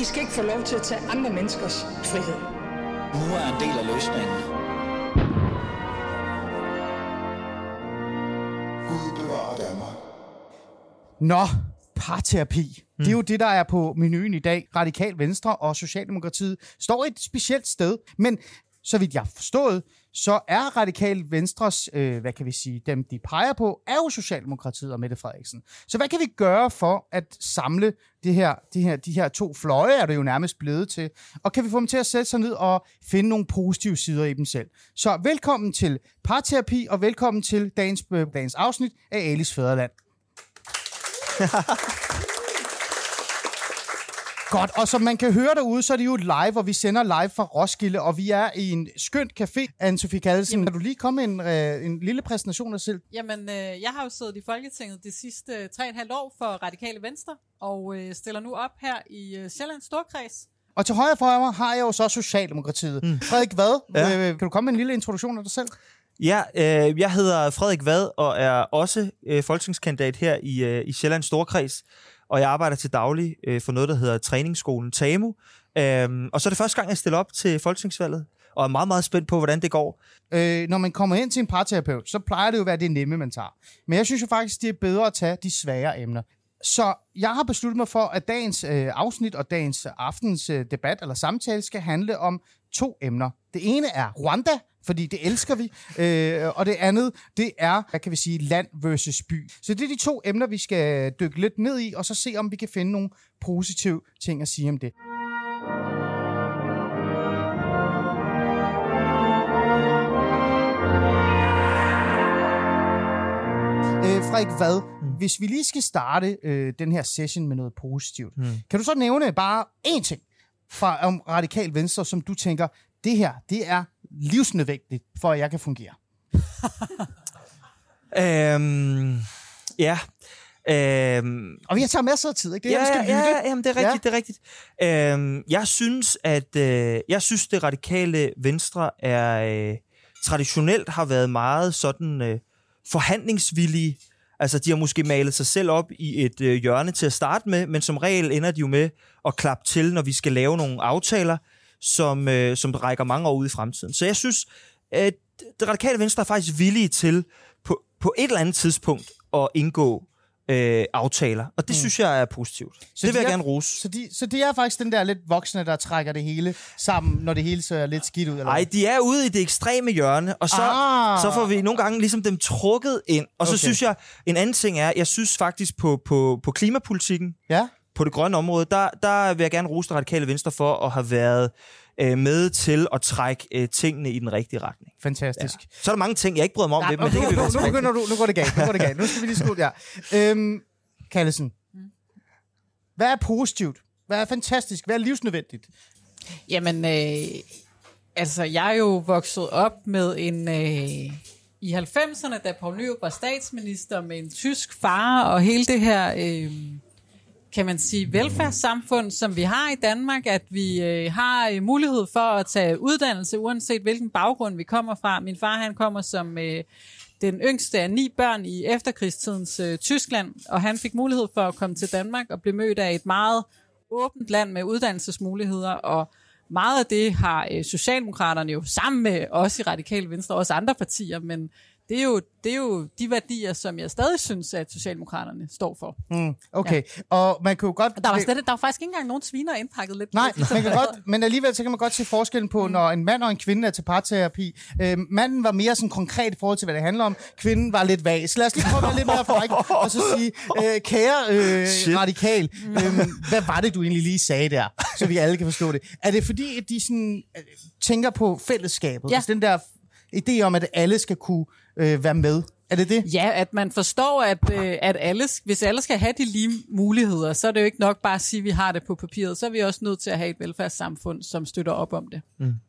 I skal ikke få lov til at tage andre menneskers frihed. Nu er en del af løsningen. Gud bevarer Danmark. Nå, parterapi. Mm. Det er jo det, der er på menuen i dag. Radikal Venstre og Socialdemokratiet står et specielt sted. Men så vidt jeg har forstået, så er Radikal Venstres, øh, hvad kan vi sige, dem de peger på, er jo Socialdemokratiet og Mette Frederiksen. Så hvad kan vi gøre for at samle det her, det her, de her to fløje, er det jo nærmest blevet til, og kan vi få dem til at sætte sig ned og finde nogle positive sider i dem selv. Så velkommen til parterapi, og velkommen til dagens, øh, dagens afsnit af Alis Fæderland. Godt, og som man kan høre derude, så er det jo live, og vi sender live fra Roskilde, og vi er i en skønt café. Anne-Sophie Kallesen, kan du lige komme med en, øh, en lille præsentation af selv? Jamen, øh, jeg har jo siddet i Folketinget de sidste øh, tre og et halvt år for Radikale Venstre, og øh, stiller nu op her i øh, Sjællands Storkreds. Og til højre for mig har jeg jo så Socialdemokratiet. Mm. Frederik Vad, ja. øh, kan du komme med en lille introduktion af dig selv? Ja, øh, jeg hedder Frederik Vad og er også øh, folketingskandidat her i, øh, i Sjællands Storkreds. Og jeg arbejder til daglig øh, for noget, der hedder træningsskolen TAMU. Øhm, og så er det første gang, jeg stiller op til folketingsvalget, og er meget, meget spændt på, hvordan det går. Øh, når man kommer ind til en parterapeut, så plejer det jo at være det nemme, man tager. Men jeg synes jo faktisk, det er bedre at tage de svære emner. Så jeg har besluttet mig for, at dagens øh, afsnit og dagens øh, aftens øh, debat eller samtale skal handle om to emner. Det ene er Rwanda, fordi det elsker vi. Øh, og det andet, det er, hvad kan vi sige, land versus by. Så det er de to emner, vi skal dykke lidt ned i, og så se, om vi kan finde nogle positive ting at sige om det. Frederik, hvad? Mm. Hvis vi lige skal starte øh, den her session med noget positivt, mm. kan du så nævne bare én ting fra om Radikal Venstre, som du tænker, det her, det er livsnødvendigt, for at jeg kan fungere? øhm, ja. Øhm, og vi har taget masser af tid, ikke? Det er, ja, skal ja, ja, jamen, det er rigtigt, ja. det er rigtigt. Øhm, jeg synes, at øh, jeg synes, det radikale venstre er øh, traditionelt har været meget sådan øh, forhandlingsvillige. Altså, de har måske malet sig selv op i et øh, hjørne til at starte med, men som regel ender de jo med at klappe til, når vi skal lave nogle aftaler, som, øh, som rækker mange år ud i fremtiden. Så jeg synes, at det radikale venstre er faktisk villige til på, på et eller andet tidspunkt at indgå øh, aftaler, og det mm. synes jeg er positivt. Så det vil de jeg er, gerne rose. Så de, så de er faktisk den der lidt voksne, der trækker det hele sammen, når det hele ser lidt skidt ud? Nej, de er ude i det ekstreme hjørne, og så, Ah. så får vi nogle gange ligesom dem trukket ind. Og så Okay. synes jeg, en anden ting er, jeg synes faktisk på, på, på klimapolitikken, Ja? på det grønne område, der, der vil jeg gerne rose det radikale venstre for at have været øh, med til at trække øh, tingene i den rigtige retning. Fantastisk. Ja. Så er der mange ting, jeg ikke bryder mig om, Nej, det, men det kan vi nu, være nu, nu, begynder du, nu går det galt. Nu går det galt. Nu skal vi lige slutte her. Øhm, Kallesen. Hvad er positivt? Hvad er fantastisk? Hvad er livsnødvendigt? Jamen, øh, altså, jeg er jo vokset op med en... Øh, I 90'erne, da Poul Nyrup var statsminister med en tysk far, og hele det her... Øh, kan man sige, velfærdssamfund, som vi har i Danmark, at vi øh, har øh, mulighed for at tage uddannelse, uanset hvilken baggrund vi kommer fra. Min far, han kommer som øh, den yngste af ni børn i efterkrigstidens øh, Tyskland, og han fik mulighed for at komme til Danmark og blive mødt af et meget åbent land med uddannelsesmuligheder, og meget af det har øh, Socialdemokraterne jo sammen med os i Radikale Venstre, og også andre partier, men det er, jo, det er jo de værdier, som jeg stadig synes, at Socialdemokraterne står for. Mm, okay, ja. og man kan jo godt... Der var, slet, der var faktisk ikke engang nogen sviner indpakket lidt. Nej, man kan godt, men alligevel så kan man godt se forskellen på, mm. når en mand og en kvinde er til parterapi. Øh, manden var mere sådan konkret i forhold til, hvad det handler om. Kvinden var lidt vag. Så lad os lige prøve at være lidt mere fræk og så sige, øh, kære øh, radikal, øh, hvad var det, du egentlig lige sagde der, så vi alle kan forstå det? Er det fordi, at de sådan, øh, tænker på fællesskabet? Ja. Altså den der idé om, at alle skal kunne øh, være med? Er det det? Ja, at man forstår, at, øh, at alle, hvis alle skal have de lige muligheder, så er det jo ikke nok bare at sige, at vi har det på papiret. Så er vi også nødt til at have et velfærdssamfund, som støtter op om det.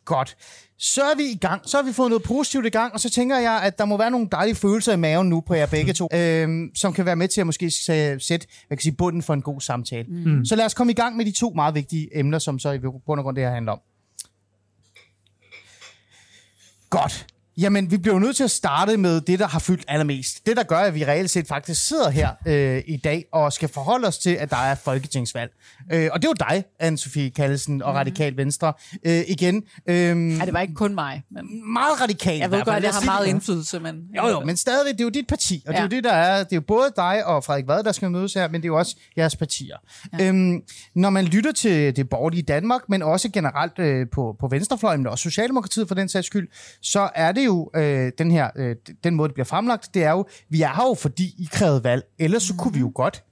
Godt. Så er vi i gang. Så har vi fået noget positivt i gang, og så tænker jeg, at der må være nogle dejlige følelser i maven nu på jer begge to, øhm, som kan være med til at måske sæ- sætte hvad kan sige, bunden for en god samtale. Mm. Så lad os komme i gang med de to meget vigtige emner, som så i bund og grund det her handler om. Godt. Jamen, vi bliver jo nødt til at starte med det, der har fyldt allermest. Det, der gør, at vi reelt set faktisk sidder her øh, i dag og skal forholde os til, at der er folketingsvalg. Øh, og det er jo dig, Anne-Sophie Kallesen og Radikal Venstre. Øh, igen. Øh, Ja, det var ikke kun mig, men meget radikalt. jeg ved godt, at jeg har meget indflydelse, men... Jo, jo, men stadigvæk, det er jo dit parti, og det er Ja. jo det, der er. Det er jo både dig og Frederik Vad, der skal mødes her, men det er jo også jeres partier. Ja. Øhm, når man lytter til det borgerlige Danmark, men også generelt øh, på, på venstrefløjen, også Socialdemokratiet for den sags skyld, så er det jo øh, den her, øh, den måde, det bliver fremlagt, det er jo, vi er her jo, fordi I krævede valg, ellers så kunne vi jo godt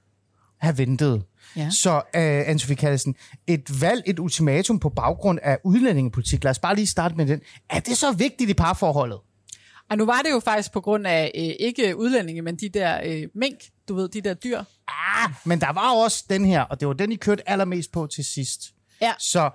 have ventet. Ja. Så, øh, Anne-Sophie Kallesen, et valg, et ultimatum på baggrund af udlændingepolitik, lad os bare lige starte med den. Er det så vigtigt i parforholdet? Og nu var det jo faktisk på grund af øh, ikke udlændinge, men de der øh, mink, du ved, de der dyr. Ah, men der var jo også den her, og det var den, I kørte allermest på til sidst. Ja. Så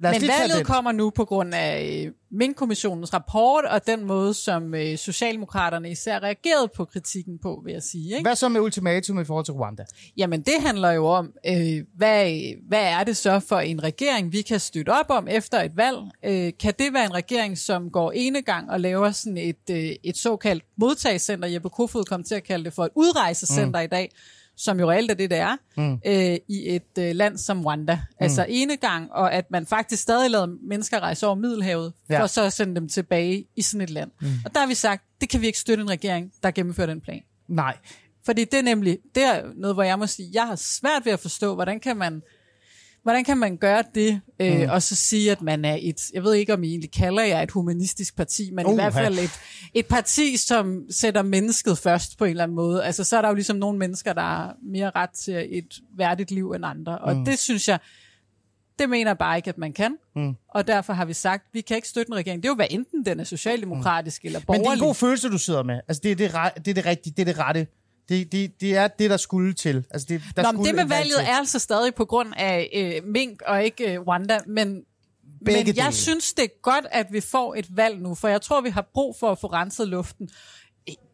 lad os Men valget den. kommer nu på grund af øh, Mink-kommissionens rapport, og den måde, som øh, Socialdemokraterne især reagerede på kritikken på, vil jeg sige. Ikke? Hvad så med ultimatum i forhold til Rwanda? Jamen, det handler jo om, øh, hvad, hvad er det så for en regering, vi kan støtte op om efter et valg? Øh, kan det være en regering, som går ene gang og laver sådan et, øh, et såkaldt modtagscenter? Jeppe Kofod kom til at kalde det for et udrejsecenter mm. i dag, som jo reelt er det, det er, mm. øh, i et øh, land som Rwanda. Mm. Altså ene gang, og at man faktisk stadig lader mennesker rejse over Middelhavet, ja. for så at sende dem tilbage i sådan et land. Mm. Og der har vi sagt, det kan vi ikke støtte en regering, der gennemfører den plan. Nej. Fordi det er nemlig, det er noget, hvor jeg må sige, jeg har svært ved at forstå, hvordan kan man, hvordan kan man gøre det, øh, mm. og så sige, at man er et, jeg ved ikke, om I egentlig kalder jer et humanistisk parti, men uh, i hvert fald et, et parti, som sætter mennesket først på en eller anden måde. Altså, så er der jo ligesom nogle mennesker, der har mere ret til et værdigt liv end andre. Og mm. det synes jeg, det mener jeg bare ikke, at man kan. Mm. Og derfor har vi sagt, vi kan ikke støtte en regering. Det er jo hvad enten den er socialdemokratisk mm. eller Men borgerlig. det er en god følelse, du sidder med. Altså, det er det, det, er det rigtige, det er det rette. Det, det, det er det, der skulle til. Altså, det, der Nå, skulle det med et valg valget til. er altså stadig på grund af øh, mink og ikke øh, Rwanda, men, Begge men jeg dele. synes, det er godt, at vi får et valg nu, for jeg tror, vi har brug for at få renset luften.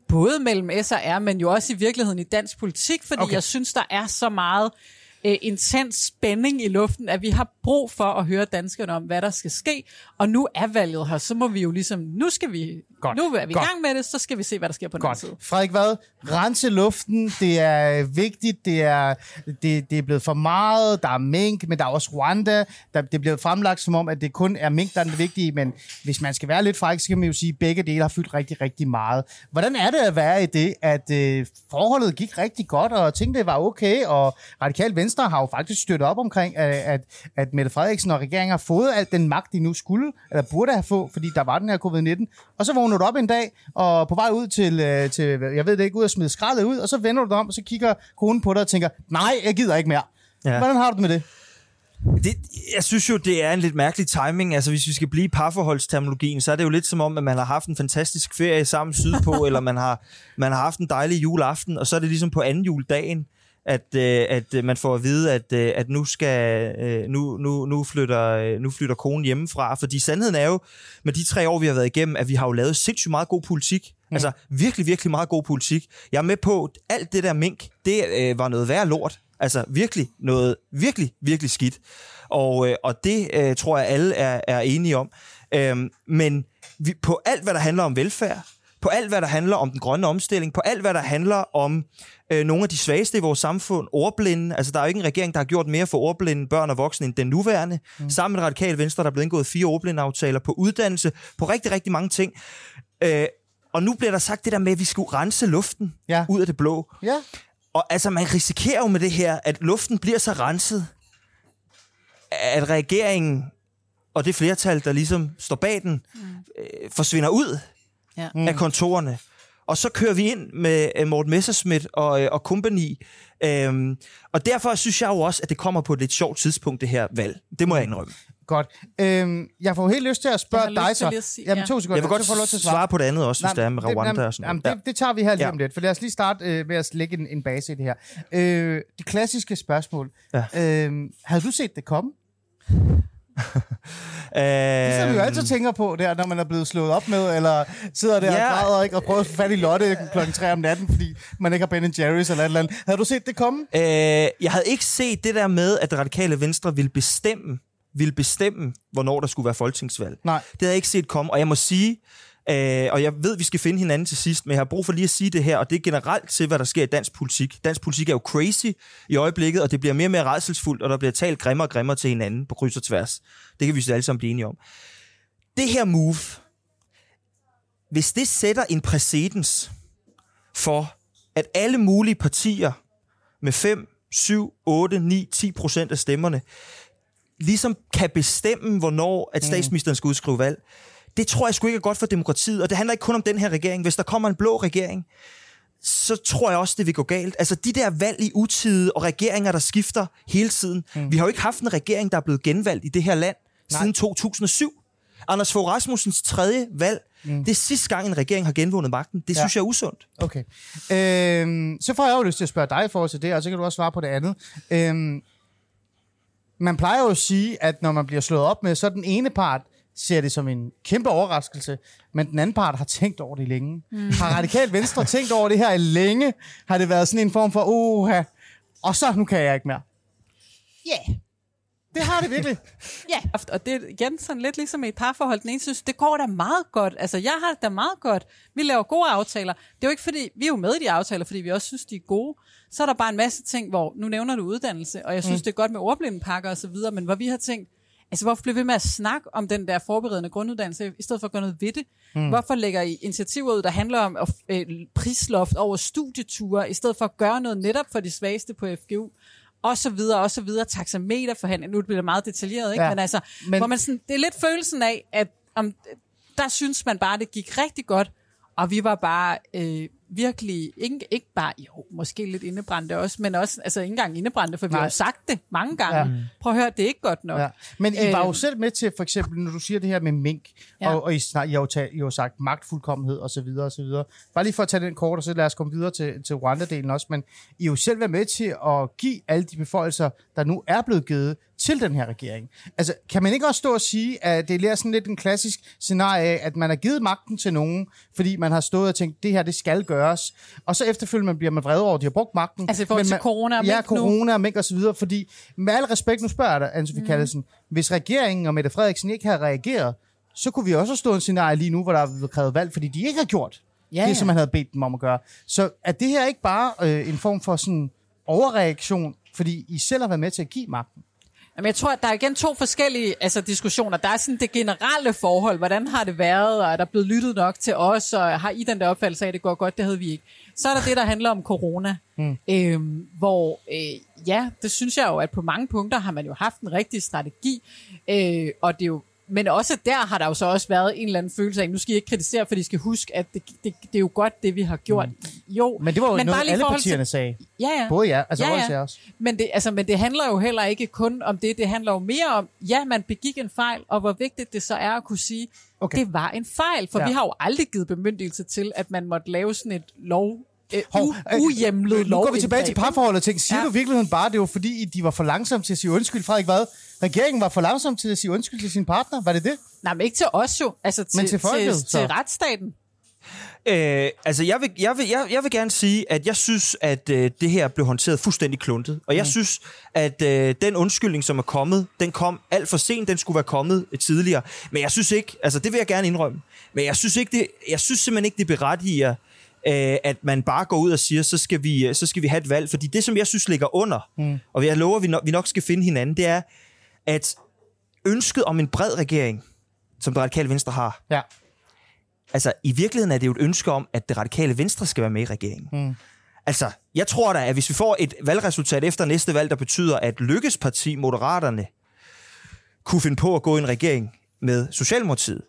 Både mellem S og R, men jo også i virkeligheden i dansk politik, fordi okay. jeg synes, der er så meget øh, intens spænding i luften, at vi har brug for at høre danskerne om, hvad der skal ske. Og nu er valget her, så må vi jo ligesom, nu skal vi, Godt. nu er vi Godt. i gang med det, så skal vi se, hvad der sker på den anden Godt. side. Frederik hvad? Rense luften, det er vigtigt, det er, det, det er blevet for meget, der er mink, men der er også Rwanda. Der, det er blevet fremlagt som om, at det kun er mink, der er det vigtige, men hvis man skal være lidt fræk, så kan man jo sige, at begge dele har fyldt rigtig, rigtig meget. Hvordan er det at være i det, at øh, forholdet gik rigtig godt, og tingene var okay, og Radikal Venstre har jo faktisk støttet op omkring, at, at, at Mette Frederiksen og regeringen har fået alt den magt, de nu skulle, eller burde have fået, fordi der var den her covid-19. Og så vågner du op en dag, og på vej ud til, øh, til jeg ved det ikke, ud at smide skraldet ud, og så vender du dig om, og så kigger konen på dig og tænker, nej, jeg gider ikke mere. Ja. Hvordan har du det med det? Det, jeg synes jo, det er en lidt mærkelig timing. Altså, hvis vi skal blive parforholdsterminologien, så er det jo lidt som om, at man har haft en fantastisk ferie sammen sydpå, eller man har, man har haft en dejlig juleaften, og så er det ligesom på anden juledagen, at, øh, at øh, man får at vide, at, øh, at nu, skal, øh, nu, nu, nu, flytter, øh, nu flytter konen hjemmefra. Fordi sandheden er jo, med de tre år, vi har været igennem, at vi har jo lavet sindssygt meget god politik. Mm. Altså virkelig, virkelig meget god politik. Jeg er med på, at alt det der mink, det øh, var noget værd lort. Altså virkelig noget virkelig, virkelig skidt. Og, øh, og det øh, tror jeg, alle er, er enige om. Øhm, men vi, på alt, hvad der handler om velfærd, på alt, hvad der handler om den grønne omstilling, på alt, hvad der handler om øh, nogle af de svageste i vores samfund, ordblinde. Altså, der er jo ikke en regering, der har gjort mere for ordblinde børn og voksne end den nuværende. Mm. Sammen med Radikal Venstre, der er blevet indgået fire ordblindeaftaler på uddannelse, på rigtig, rigtig mange ting. Øh, og nu bliver der sagt det der med, at vi skulle rense luften Ja. ud af det blå. Ja. Og altså, man risikerer jo med det her, at luften bliver så renset, at regeringen og det flertal, der ligesom står bag den, øh, forsvinder ud Ja. mm. af kontorerne. Og så kører vi ind med øh, Morten Messerschmidt og, øh, og company. Øhm, og derfor synes jeg jo også, at det kommer på et lidt sjovt tidspunkt, det her valg. Det må jeg indrømme. Godt. Øhm, jeg får helt lyst til at spørge Jeg har dig så. sige- jamen, ja. to sekunder. Jeg vil godt du lov til at svare på det andet også, hvis det er med Rwanda jamen, og sådan jamen, noget. det, det tager vi her lige Ja. om lidt, for lad os lige starte øh, med at lægge en, en base i det her. Øh, det klassiske spørgsmål. Ja. Øh, havde du set det komme? Ja. Det som vi jo altid tænker på der, når man er blevet slået op med, eller sidder der Ja. og græder ikke, og prøver at få fat i Lotte klokken 3 om natten, fordi man ikke har Ben Jerry's eller et eller andet. Havde du set det komme? Øh, jeg havde ikke set det der med, at det radikale venstre ville bestemme, ville bestemme, hvornår der skulle være folketingsvalg. Nej. Det havde jeg ikke set komme, og jeg må sige, Øh, og jeg ved, vi skal finde hinanden til sidst, men jeg har brug for lige at sige det her, og det er generelt til, hvad der sker i dansk politik. Dansk politik er jo crazy i øjeblikket, og det bliver mere og mere redselsfuldt, og der bliver talt grimmere og grimmere til hinanden på kryds og tværs. Det kan vi så alle sammen blive enige om. Det her move, hvis det sætter en præcedens for, at alle mulige partier med 5, 7, 8, 9, 10 procent af stemmerne, ligesom kan bestemme, hvornår at statsministeren skal udskrive valg, det tror jeg sgu ikke er godt for demokratiet, og det handler ikke kun om den her regering. Hvis der kommer en blå regering, så tror jeg også, det vil gå galt. Altså de der valg i utide og regeringer, der skifter hele tiden. Mm. Vi har jo ikke haft en regering, der er blevet genvalgt i det her land Nej. siden 2007. Anders Fogh Rasmussens tredje valg, mm. det er sidste gang, en regering har genvundet magten. Det ja. synes jeg er usundt. Okay. Øhm, så får jeg jo lyst til at spørge dig i forhold til det, og så kan du også svare på det andet. Øhm, man plejer jo at sige, at når man bliver slået op med, så den ene part ser det som en kæmpe overraskelse, men den anden part har tænkt over det længe. Mm. Har Radikal Venstre tænkt over det her længe? Har det været sådan en form for, oha, og så nu kan jeg ikke mere? Ja. Yeah. Det har det virkelig. ja, og det er igen sådan lidt ligesom i et parforhold. Den ene synes, det går da meget godt. Altså, jeg har det da meget godt. Vi laver gode aftaler. Det er jo ikke fordi, vi er jo med i de aftaler, fordi vi også synes, de er gode. Så er der bare en masse ting, hvor, nu nævner du uddannelse, og jeg synes, mm. det er godt med ordblindepakker og så videre, men hvor vi har tænkt, Altså, hvorfor bliver vi med at snakke om den der forberedende grunduddannelse, i stedet for at gøre noget ved det? Mm. Hvorfor lægger I initiativer ud, der handler om øh, prisloft over studieture, i stedet for at gøre noget netop for de svageste på FGU? og så videre, og så videre, taxameterforhandling, nu bliver det meget detaljeret, ikke? Ja, men altså, men... Hvor man sådan, det er lidt følelsen af, at om, der synes man bare, det gik rigtig godt, og vi var bare øh, virkelig, ikke, ikke bare, jo, måske lidt indebrændte også, men også, altså ikke engang indebrændte, for vi Nej. har jo sagt det mange gange. Ja. Prøv at høre, det er ikke godt nok. Ja. Men I var jo øh, selv med til, for eksempel, når du siger det her med mink, ja. og, og I, I, har jo talt, I har jo sagt magtfuldkommenhed og så videre og så videre. Bare lige for at tage den kort, og så lad os komme videre til, til Rwanda-delen også, men I har jo selv været med til at give alle de beføjelser, der nu er blevet givet til den her regering. Altså, kan man ikke også stå og sige, at det er sådan lidt en klassisk scenarie af, at man har givet magten til nogen, fordi man har stået og tænkt, det her, det skal gøres, og så efterfølgende bliver man vred over, at de har brugt magten. Altså i forhold til corona og Ja, corona og mink og så videre, fordi med al respekt, nu spørger jeg dig, Anne-Sophie mm. Kallesen, hvis regeringen og Mette Frederiksen ikke havde reageret, så kunne vi også stå i en scenarie lige nu, hvor der er krævet valg, fordi de ikke har gjort ja, det, ja. som man havde bedt dem om at gøre. Så er det her ikke bare øh, en form for sådan overreaktion, fordi I selv har været med til at give magten? Jamen, jeg tror, at der er igen to forskellige altså, diskussioner. Der er sådan det generelle forhold. Hvordan har det været? Og er der blevet lyttet nok til os? Og har I den der opfattelse af, at det går godt? Det havde vi ikke. Så er der det, der handler om corona. Mm. Øhm, hvor, øh, ja, det synes jeg jo, at på mange punkter har man jo haft en rigtig strategi. Øh, og det er jo men også der har der jo så også været en eller anden følelse af, nu skal I ikke kritisere, for de skal huske, at det, det, det er jo godt, det vi har gjort. Mm. Jo, men det var jo men noget, alle partierne til... sagde. Ja, ja. Både ja, altså ja, ja. også. Men det, altså, men det handler jo heller ikke kun om det, det handler jo mere om, ja, man begik en fejl, og hvor vigtigt det så er at kunne sige, okay. det var en fejl, for ja. vi har jo aldrig givet bemyndigelse til, at man måtte lave sådan et lov øh, Hov, øh, ujemlet lov. Nu går vi tilbage til parforholdet og tænker, siger ja. du virkeligheden bare, det var fordi, de var for langsomme til at sige undskyld, Frederik, hvad? Regeringen var for langsom til at sige undskyld til sin partner, var det det? Nej, men ikke til os jo, altså til, men til, folket, til, til retsstaten. Øh, altså, jeg vil, jeg, vil, jeg, jeg vil gerne sige, at jeg synes, at øh, det her blev håndteret fuldstændig kluntet. Og jeg mm. synes, at øh, den undskyldning, som er kommet, den kom alt for sent. Den skulle være kommet øh, tidligere. Men jeg synes ikke, altså det vil jeg gerne indrømme. Men jeg synes, ikke, det, jeg synes simpelthen ikke, det berettiger, øh, at man bare går ud og siger, så skal, vi, øh, så skal vi have et valg. Fordi det, som jeg synes ligger under, mm. og jeg lover, at vi nok, vi nok skal finde hinanden, det er, at ønsket om en bred regering, som det radikale venstre har, ja. altså i virkeligheden er det jo et ønske om, at det radikale venstre skal være med i regeringen. Mm. Altså, jeg tror da, at hvis vi får et valgresultat efter næste valg, der betyder, at Lykkes parti, Moderaterne, kunne finde på at gå i en regering med Socialdemokratiet,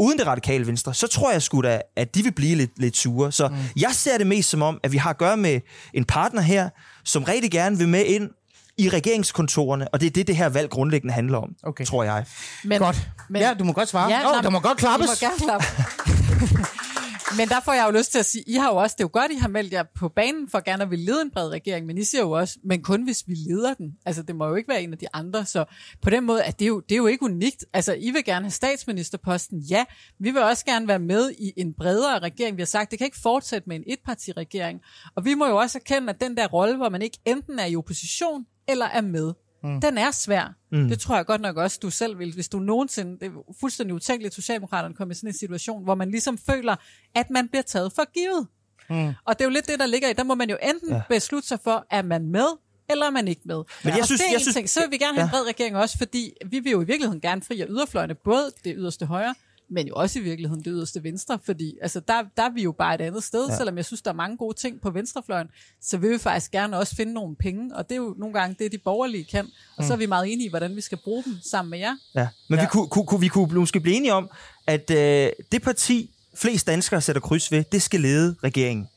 uden det radikale venstre, så tror jeg sgu da, at de vil blive lidt, lidt sure. Så mm. jeg ser det mest som om, at vi har at gøre med en partner her, som rigtig gerne vil med ind i regeringskontorerne, og det er det, det her valg grundlæggende handler om, okay. tror jeg. Men, godt. Men, ja, du må godt svare. Ja, oh, der må godt klappes. Må gerne klappe. men der får jeg jo lyst til at sige, I har jo også, det er jo godt, I har meldt jer på banen for gerne at ville lede en bred regering, men I siger jo også, men kun hvis vi leder den. Altså, det må jo ikke være en af de andre, så på den måde, at det er jo, det er jo ikke unikt. Altså, I vil gerne have statsministerposten, ja. Vi vil også gerne være med i en bredere regering. Vi har sagt, det kan ikke fortsætte med en etpartiregering. Og vi må jo også erkende, at den der rolle, hvor man ikke enten er i opposition, eller er med, mm. den er svær. Mm. Det tror jeg godt nok også, du selv vil. Hvis du nogensinde, det er fuldstændig utænkeligt, at Socialdemokraterne kommer i sådan en situation, hvor man ligesom føler, at man bliver taget for givet. Mm. Og det er jo lidt det, der ligger i. Der må man jo enten ja. beslutte sig for, er man med, eller er man ikke med. Men jeg og synes, det er jeg synes, ting. Så vil vi gerne have ja. en bred regering også, fordi vi vil jo i virkeligheden gerne fri af yderfløjene, både det yderste højre, men jo også i virkeligheden det yderste venstre, fordi altså, der, der er vi jo bare et andet sted, ja. selvom jeg synes, der er mange gode ting på venstrefløjen, så vil vi faktisk gerne også finde nogle penge, og det er jo nogle gange det, de borgerlige kan, og mm. så er vi meget enige i, hvordan vi skal bruge dem sammen med jer. Ja. Men ja. vi, kunne, kunne, vi kunne måske blive enige om, at øh, det parti, flest danskere sætter kryds ved, det skal lede regeringen.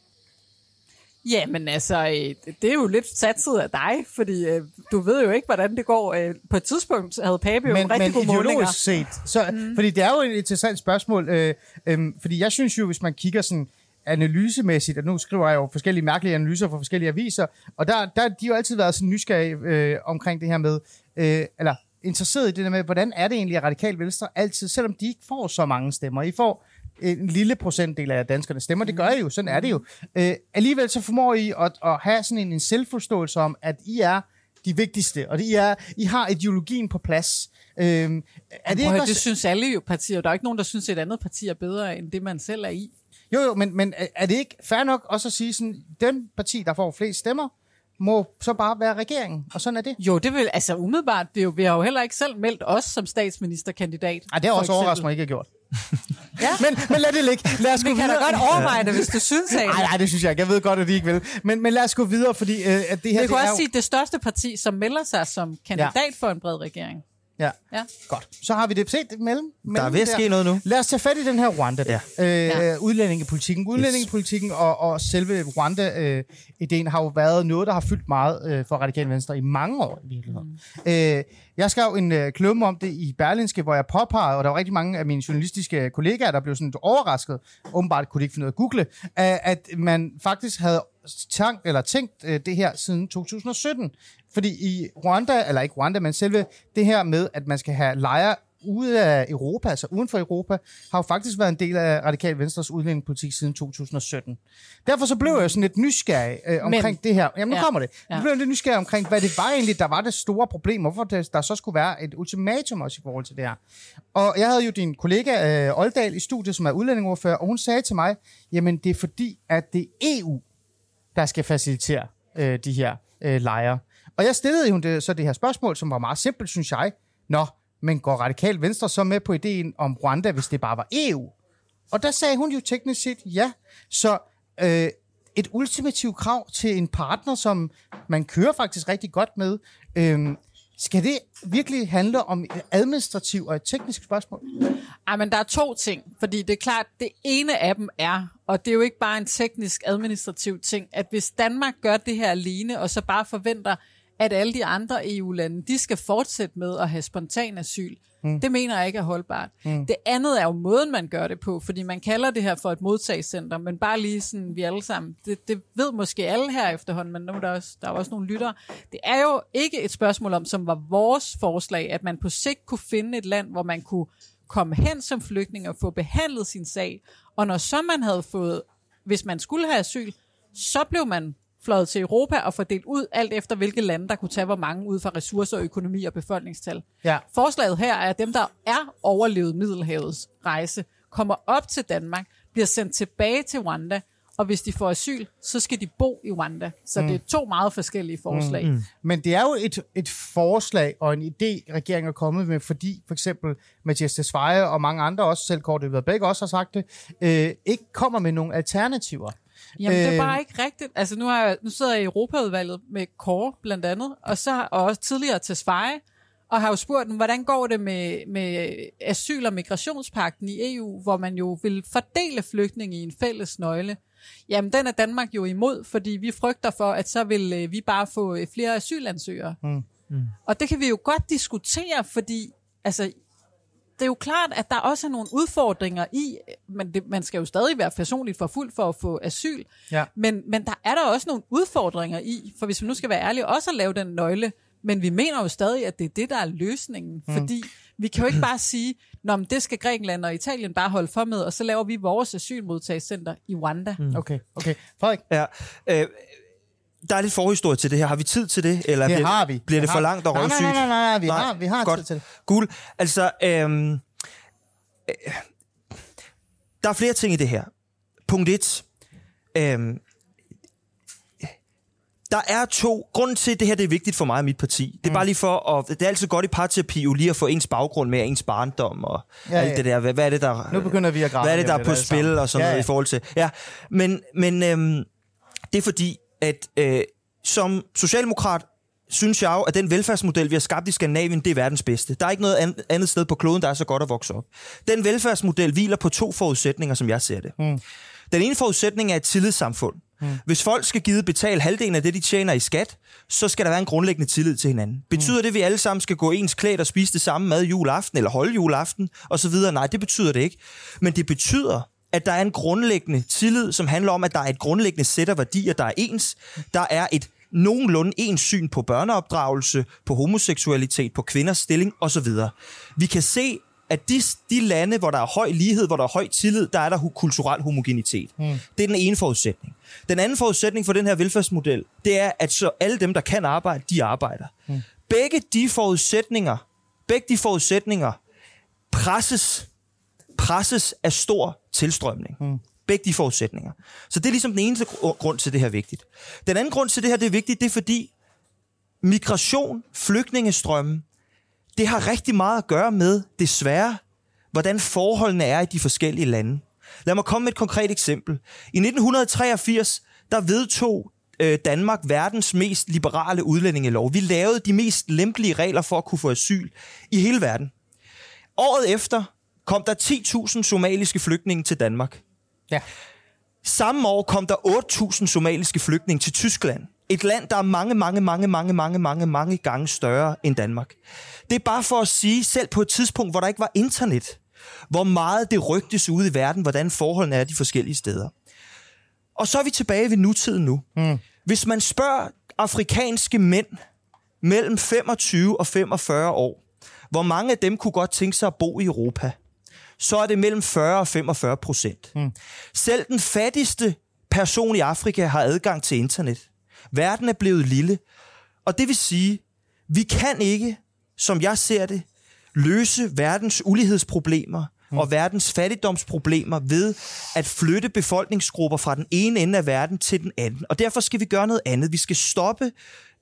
Ja, men altså, øh, det er jo lidt satset af dig, fordi øh, du ved jo ikke, hvordan det går. Øh, på et tidspunkt havde Pape jo men, rigtig gode målinger. set, så, mm. fordi det er jo et interessant spørgsmål, øh, øh, fordi jeg synes jo, hvis man kigger sådan analysemæssigt, og nu skriver jeg jo forskellige mærkelige analyser for forskellige aviser, og der, der de har jo altid været sådan nysgerrige øh, omkring det her med, øh, eller interesseret i det der med, hvordan er det egentlig, at radikal venstre altid, selvom de ikke får så mange stemmer, I får en lille procentdel af danskerne stemmer. Det gør I jo, sådan er det jo. Øh, alligevel så formår I at, at have sådan en, en selvforståelse om, at I er de vigtigste, og I, er, I har ideologien på plads. Øh, er det, ikke også... det synes alle jo partier. Der er ikke nogen, der synes, at et andet parti er bedre, end det man selv er i. Jo, jo, men, men er det ikke fair nok også at sige sådan, den parti, der får flest stemmer, må så bare være regeringen, og sådan er det. Jo, det vil, altså umiddelbart, det er jo, vi har jo heller ikke selv meldt os som statsministerkandidat. Ej, det har også overrasket mig ikke gjort. Ja. men, men lad det ligge. Lad os vi gå kan videre. da godt overveje det, hvis du synes, Nej, nej, det synes jeg ikke. Jeg ved godt, at de ikke vil. Men, men lad os gå videre, fordi øh, at det her... Det, det er også jo... sige, det største parti, som melder sig som kandidat ja. for en bred regering. Ja. ja, godt. Så har vi det set mellem. mellem der er ved at ske noget nu. Lad os tage fat i den her Rwanda. Ja. Øh, ja. Udlændingepolitikken. Udlændingepolitikken og, og selve Rwanda-ideen har jo været noget, der har fyldt meget øh, for Radikale Venstre i mange år i virkeligheden. Mm. Øh, jeg skrev en øh, klumme om det i Berlinske, hvor jeg påpegede, og der var rigtig mange af mine journalistiske kollegaer, der blev sådan overrasket, åbenbart kunne de ikke finde ud af at google, at man faktisk havde tænkt, eller tænkt øh, det her siden 2017. Fordi i Rwanda, eller ikke Rwanda, men selve det her med, at man skal have lejre ude af Europa, altså uden for Europa, har jo faktisk været en del af Radikal Venstres udlændingepolitik siden 2017. Derfor så blev jeg sådan lidt nysgerrig øh, omkring Men, det her. Jamen, nu ja, kommer det. Jeg ja. blev lidt nysgerrig omkring, hvad det var egentlig, der var det store problem, hvorfor det, der så skulle være et ultimatum også i forhold til det her. Og jeg havde jo din kollega øh, Oldal i studiet, som er udlændingeordfører, og hun sagde til mig, jamen det er fordi, at det er EU, der skal facilitere øh, de her øh, lejre. Og jeg stillede jo det, så det her spørgsmål, som var meget simpelt, synes jeg. Nå, men går Radikal Venstre så med på ideen om Rwanda, hvis det bare var EU? Og der sagde hun jo teknisk set ja. Så øh, et ultimativt krav til en partner, som man kører faktisk rigtig godt med, øh, skal det virkelig handle om et administrativt og et teknisk spørgsmål? Ej, men der er to ting, fordi det er klart, det ene af dem er, og det er jo ikke bare en teknisk administrativ ting, at hvis Danmark gør det her alene, og så bare forventer, at alle de andre EU-lande, de skal fortsætte med at have spontan asyl. Mm. Det mener jeg ikke er holdbart. Mm. Det andet er jo måden, man gør det på, fordi man kalder det her for et modtagscenter, men bare lige sådan, vi alle sammen, det, det ved måske alle her efterhånden, men nu er der, også, der er også nogle lyttere. Det er jo ikke et spørgsmål om, som var vores forslag, at man på sigt kunne finde et land, hvor man kunne komme hen som flygtning og få behandlet sin sag, og når så man havde fået, hvis man skulle have asyl, så blev man fløjet til Europa og fordelt ud, alt efter hvilke lande, der kunne tage hvor mange ud fra ressourcer, økonomi og befolkningstal. Ja. Forslaget her er, at dem, der er overlevet Middelhavets rejse, kommer op til Danmark, bliver sendt tilbage til Rwanda, og hvis de får asyl, så skal de bo i Rwanda. Så mm. det er to meget forskellige forslag. Mm. Mm. Men det er jo et, et forslag og en idé, regeringen er kommet med, fordi for eksempel Mathias Tesfaye og mange andre, også selv Kort begge også har sagt det, øh, ikke kommer med nogle alternativer. Jamen, øh, det er bare ikke rigtigt. Altså, nu, har jeg, nu sidder jeg i Europaudvalget med Kåre, blandt andet, og så og også tidligere til Sveje, og har jo spurgt dem, hvordan går det med, med asyl- og migrationspakten i EU, hvor man jo vil fordele flygtninge i en fælles nøgle. Jamen, den er Danmark jo imod, fordi vi frygter for, at så vil øh, vi bare få øh, flere asylansøgere. Mm. Mm. Og det kan vi jo godt diskutere, fordi altså, det er jo klart, at der også er nogle udfordringer i, men det, man skal jo stadig være personligt for fuld for at få asyl, ja. men, men der er der også nogle udfordringer i, for hvis vi nu skal være ærlige, også at lave den nøgle, men vi mener jo stadig, at det er det, der er løsningen, mm. fordi vi kan jo ikke bare sige, Nå, men det skal Grækenland og Italien bare holde for med, og så laver vi vores asylmodtagscenter i Rwanda. Mm. Okay, okay. Frederik? Ja, øh, der er lidt forhistorie til det her. Har vi tid til det? Eller Det bliver, har vi. Bliver det, har for langt og nej, røvsygt? nej, nej, nej, nej, vi Nej, har, vi har godt. tid til det. Gul. Altså, øhm, øh, der er flere ting i det her. Punkt 1. Øhm, der er to... Grunden til, at det her det er vigtigt for mig og mit parti, det er Mm. bare lige for at... Det er altid godt i parterapi jo lige at få ens baggrund med, ens barndom og Ja, alt ja. det der. Hvad, hvad er det, der... Nu begynder vi at grave Hvad er det, der er på spil sammen. og sådan Ja, noget ja. i forhold til... Ja, men, men øhm, det er fordi, at øh, som socialdemokrat synes jeg jo, at den velfærdsmodel, vi har skabt i Skandinavien, det er verdens bedste. Der er ikke noget an- andet sted på kloden, der er så godt at vokse op. Den velfærdsmodel hviler på to forudsætninger, som jeg ser det. Mm. Den ene forudsætning er et tillidssamfund. Mm. Hvis folk skal give betale halvdelen af det, de tjener i skat, så skal der være en grundlæggende tillid til hinanden. Betyder det, at vi alle sammen skal gå ens klædt og spise det samme mad juleaften, eller holde juleaften, osv.? Nej, det betyder det ikke. Men det betyder, at der er en grundlæggende tillid, som handler om, at der er et grundlæggende sæt af værdier, der er ens. Der er et nogenlunde ens syn på børneopdragelse, på homoseksualitet, på kvinders stilling osv. Vi kan se, at de, de lande, hvor der er høj lighed, hvor der er høj tillid, der er der kulturel homogenitet. Mm. Det er den ene forudsætning. Den anden forudsætning for den her velfærdsmodel, det er, at så alle dem, der kan arbejde, de arbejder. Mm. Begge de forudsætninger, begge de forudsætninger presses, presses af stor tilstrømning. Mm. Begge de forudsætninger. Så det er ligesom den eneste gr- grund til, det her er vigtigt. Den anden grund til, det her det er vigtigt, det er fordi migration, flygtningestrømmen, det har rigtig meget at gøre med, desværre, hvordan forholdene er i de forskellige lande. Lad mig komme med et konkret eksempel. I 1983, der vedtog øh, Danmark verdens mest liberale udlændingelov. Vi lavede de mest lempelige regler for at kunne få asyl i hele verden. Året efter kom der 10.000 somaliske flygtninge til Danmark. Ja. Samme år kom der 8.000 somaliske flygtninge til Tyskland. Et land, der er mange, mange, mange, mange, mange, mange, mange gange større end Danmark. Det er bare for at sige, selv på et tidspunkt, hvor der ikke var internet, hvor meget det rygtes ude i verden, hvordan forholdene er de forskellige steder. Og så er vi tilbage ved nutiden nu. Mm. Hvis man spørger afrikanske mænd mellem 25 og 45 år, hvor mange af dem kunne godt tænke sig at bo i Europa, så er det mellem 40 og 45 procent. Mm. Selv den fattigste person i Afrika har adgang til internet. Verden er blevet lille. Og det vil sige, vi kan ikke, som jeg ser det, løse verdens ulighedsproblemer mm. og verdens fattigdomsproblemer ved at flytte befolkningsgrupper fra den ene ende af verden til den anden. Og derfor skal vi gøre noget andet. Vi skal stoppe,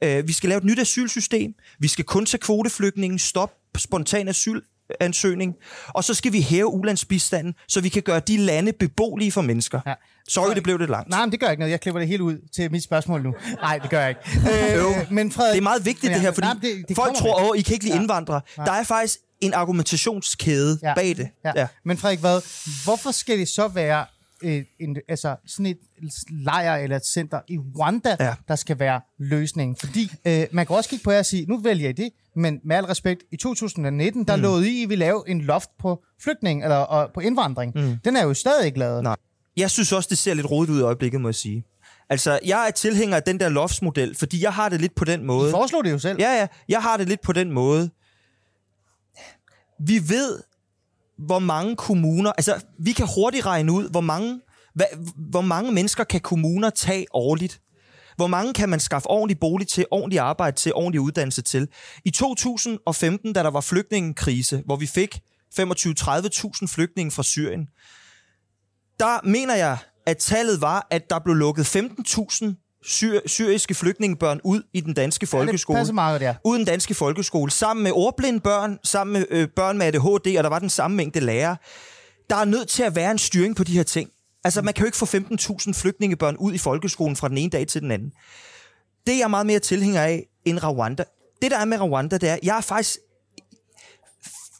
øh, vi skal lave et nyt asylsystem, vi skal kun tage kvoteflygtninge, stoppe spontan asyl, ansøgning, og så skal vi hæve ulandsbistanden, så vi kan gøre de lande beboelige for mennesker. Ja. Ja. Sorry, det blev lidt langt. Nej, men det gør ikke noget. Jeg klipper det helt ud til mit spørgsmål nu. Nej, det gør jeg ikke. Øh, men Frederik, Det er meget vigtigt, Ja, det her, fordi nej, det- det folk tror, åh, I kan ikke lide Ja. indvandrere. Der er faktisk en argumentationskæde Ja. bag det. Ja. ja. Men Frederik, hvad, hvorfor skal det så være øh, en, altså sådan et lejr eller et center i Rwanda, ja. Der skal være løsningen? Fordi øh, man kan også kigge på jer og sige, nu vælger I det, men med al respekt, i 2019, der mm. lovede I, at vi lave en loft på flygtning eller og på indvandring. Mm. Den er jo stadig ikke lavet. Nej. Jeg synes også, det ser lidt rodet ud i øjeblikket, må jeg sige. Altså, jeg er tilhænger af den der loftsmodel, fordi jeg har det lidt på den I måde. foreslog det jo selv. Ja, ja, jeg har det lidt på den måde. Vi ved, hvor mange kommuner... Altså, vi kan hurtigt regne ud, hvor mange, hvad, hvor mange mennesker kan kommuner tage årligt. Hvor mange kan man skaffe ordentlig bolig til, ordentlig arbejde til, ordentlig uddannelse til. I 2015, da der var flygtningekrise, hvor vi fik 25-30.000 flygtninge fra Syrien, der mener jeg, at tallet var, at der blev lukket 15.000 syr- syriske flygtningebørn ud i den danske Ja, det folkeskole meget, der. uden danske folkeskole, sammen med ordblinde børn, sammen med øh, børn med ADHD, og der var den samme mængde lærere. Der er nødt til at være en styring på de her ting. Altså, man kan jo ikke få 15.000 flygtningebørn ud i folkeskolen fra den ene dag til den anden. Det er jeg meget mere tilhænger af end Rwanda. Det, der er med Rwanda, det er, jeg er faktisk...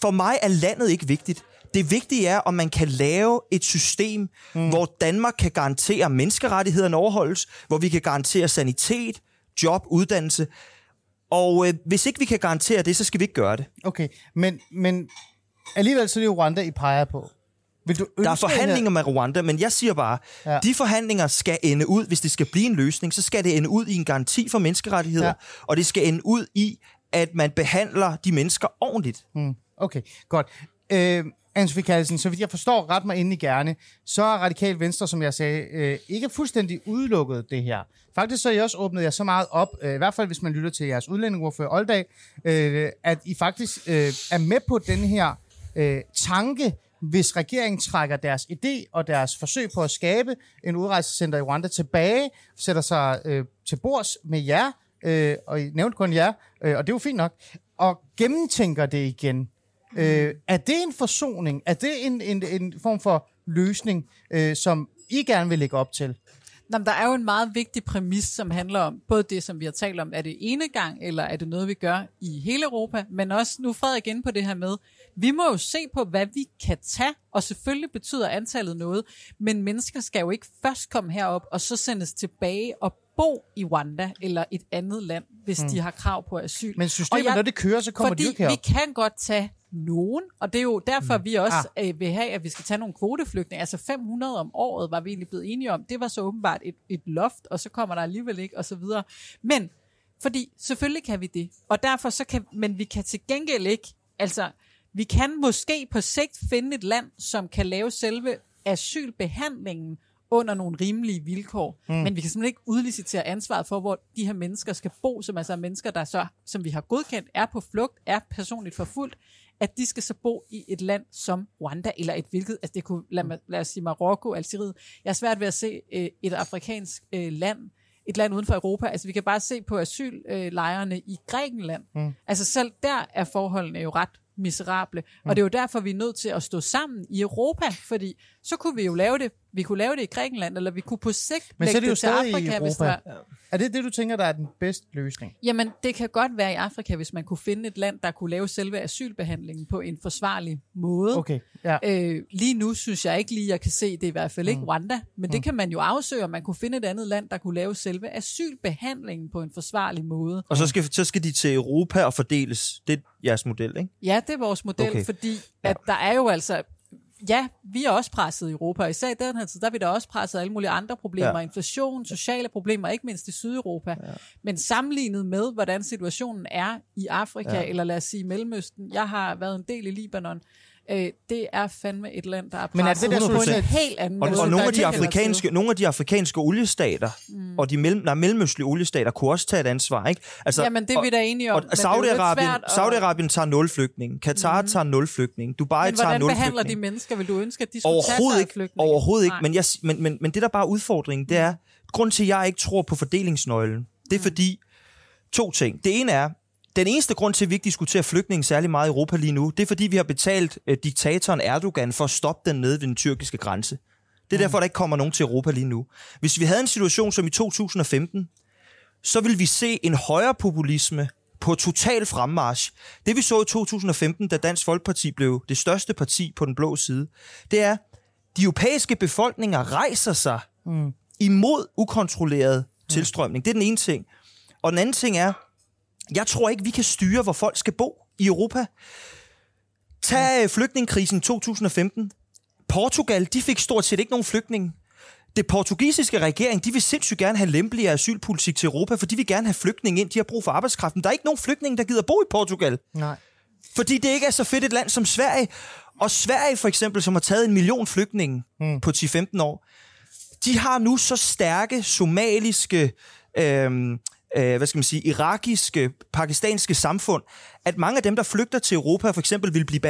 For mig er landet ikke vigtigt. Det vigtige er, om man kan lave et system, mm. hvor Danmark kan garantere, menneskerettighederne overholdes, hvor vi kan garantere sanitet, job, uddannelse. Og øh, hvis ikke vi kan garantere det, så skal vi ikke gøre det. Okay, men, men alligevel så er det jo Rwanda, I peger på. Vil du Der er forhandlinger med Rwanda, men jeg siger bare, Ja. de forhandlinger skal ende ud, hvis det skal blive en løsning, så skal det ende ud i en garanti for menneskerettigheder, Ja. og det skal ende ud i, at man behandler de mennesker ordentligt. Hmm, okay, godt. Øh, Ansvig Kallesen, så vidt jeg forstår ret mig ind i gerne, så er Radikal Venstre, som jeg sagde, øh, ikke fuldstændig udelukket det her. Faktisk så er I også åbnet jer så meget op, øh, i hvert fald hvis man lytter til jeres udlændingordfører Oldag, øh, at I faktisk øh, er med på den her øh, tanke, hvis regeringen trækker deres idé og deres forsøg på at skabe en udrejsecenter i Rwanda tilbage, sætter sig øh, til bords med jer, øh, og I nævnte kun jer, øh, og det er jo fint nok, og gennemtænker det igen. Øh, er det en forsoning? Er det en, en, en form for løsning, øh, som I gerne vil lægge op til? Nå, men der er jo en meget vigtig præmis, som handler om både det, som vi har talt om, er det ene gang, eller er det noget, vi gør i hele Europa, men også nu Frederik igen på det her med, vi må jo se på, hvad vi kan tage, og selvfølgelig betyder antallet noget, men mennesker skal jo ikke først komme herop, og så sendes tilbage og bo i Rwanda eller et andet land, hvis mm. de har krav på asyl. Men systemet, jeg, når det kører, så kommer fordi de jo ikke herop. vi kan godt tage nogen, og det er jo derfor, mm. vi også ah. øh, vil have, at vi skal tage nogle kvoteflygtninge. Altså 500 om året var vi egentlig blevet enige om. Det var så åbenbart et, et loft, og så kommer der alligevel ikke, og så videre. Men, fordi selvfølgelig kan vi det, og derfor så kan, men vi kan til gengæld ikke, altså, vi kan måske på sigt finde et land, som kan lave selve asylbehandlingen under nogle rimelige vilkår. Mm. Men vi kan simpelthen ikke udlicitere ansvaret for, hvor de her mennesker skal bo, som altså er mennesker, der så, som vi har godkendt, er på flugt, er personligt forfulgt, at de skal så bo i et land som Rwanda, eller et hvilket, altså det kunne, lad, mig, lad os sige Marokko, Algeriet. Jeg er svært ved at se øh, et afrikansk øh, land, et land uden for Europa. Altså vi kan bare se på asyllejrene i Grækenland. Mm. Altså selv der er forholdene jo ret miserable. Mm. Og det er jo derfor, vi er nødt til at stå sammen i Europa, fordi så kunne vi jo lave det. Vi kunne lave det i Grækenland, eller vi kunne på sigt Men så er det jo det til stadig i Afrika, hvis Europa. der, Er det det, du tænker, der er den bedste løsning? Jamen, det kan godt være i Afrika, hvis man kunne finde et land, der kunne lave selve asylbehandlingen på en forsvarlig måde. Okay, ja. Øh, lige nu synes jeg ikke lige, jeg kan se, det er i hvert fald ikke Mm. Rwanda, men det kan man jo afsøge, om man kunne finde et andet land, der kunne lave selve asylbehandlingen på en forsvarlig måde. Og så skal, så skal de til Europa og fordeles. Det er jeres model, ikke? Ja, det er vores model, Okay. fordi at der er jo altså... Ja, vi er også presset i Europa, og især i den her tid, der er vi da også presset af alle mulige andre problemer, Ja. inflation, sociale problemer, ikke mindst i Sydeuropa. Ja. Men sammenlignet med, hvordan situationen er i Afrika, ja. eller lad os sige Mellemøsten, jeg har været en del i Libanon, øh, det er fandme et land, der er Men er det der på en helt anden Og, måde. og nogle, af de afrikanske, nogle af de afrikanske oliestater, mm. og de mellem, nej, mellemøstlige oliestater, kunne også tage et ansvar, ikke? Altså, Jamen, det er vi da enige om, Og, men og Saudi-Arabien, Saudi-Arabien tager nul flygtninge. Katar mm. tager nul flygtninge. Dubai tager hvordan nul behandler de flygtninge. mennesker? Vil du ønske, at de skulle tage Overhovedet af ikke. flygtninge? Overhovedet ikke. Men, jeg, men, men, men det, der bare er udfordringen, det er, grund til, at jeg ikke tror på fordelingsnøglen, det er fordi, to ting. Det ene er, den eneste grund til, at vi ikke diskuterer flygtninge særlig meget i Europa lige nu, det er fordi, vi har betalt øh, diktatoren Erdogan for at stoppe den nede ved den tyrkiske grænse. Det er derfor, der ikke kommer nogen til Europa lige nu. Hvis vi havde en situation som i 2015, så ville vi se en højere populisme på total fremmarch. Det vi så i 2015, da Dansk Folkeparti blev det største parti på den blå side, det er, de europæiske befolkninger rejser sig mm. imod ukontrolleret tilstrømning. Det er den ene ting. Og den anden ting er, jeg tror ikke, vi kan styre, hvor folk skal bo i Europa. Tag øh, flygtningekrisen 2015. Portugal, de fik stort set ikke nogen flygtninge. Det portugisiske regering, de vil sindssygt gerne have lempeligere asylpolitik til Europa, for de vil gerne have flygtninge ind. De har brug for arbejdskraften. Der er ikke nogen flygtninge, der gider bo i Portugal. Nej. Fordi det ikke er så fedt et land som Sverige. Og Sverige for eksempel, som har taget en million flygtninge mm. på 10-15 år, de har nu så stærke somaliske, øhm, øh, hvad skal man sige, irakiske, pakistanske samfund, at mange af dem, der flygter til Europa, for eksempel vil blive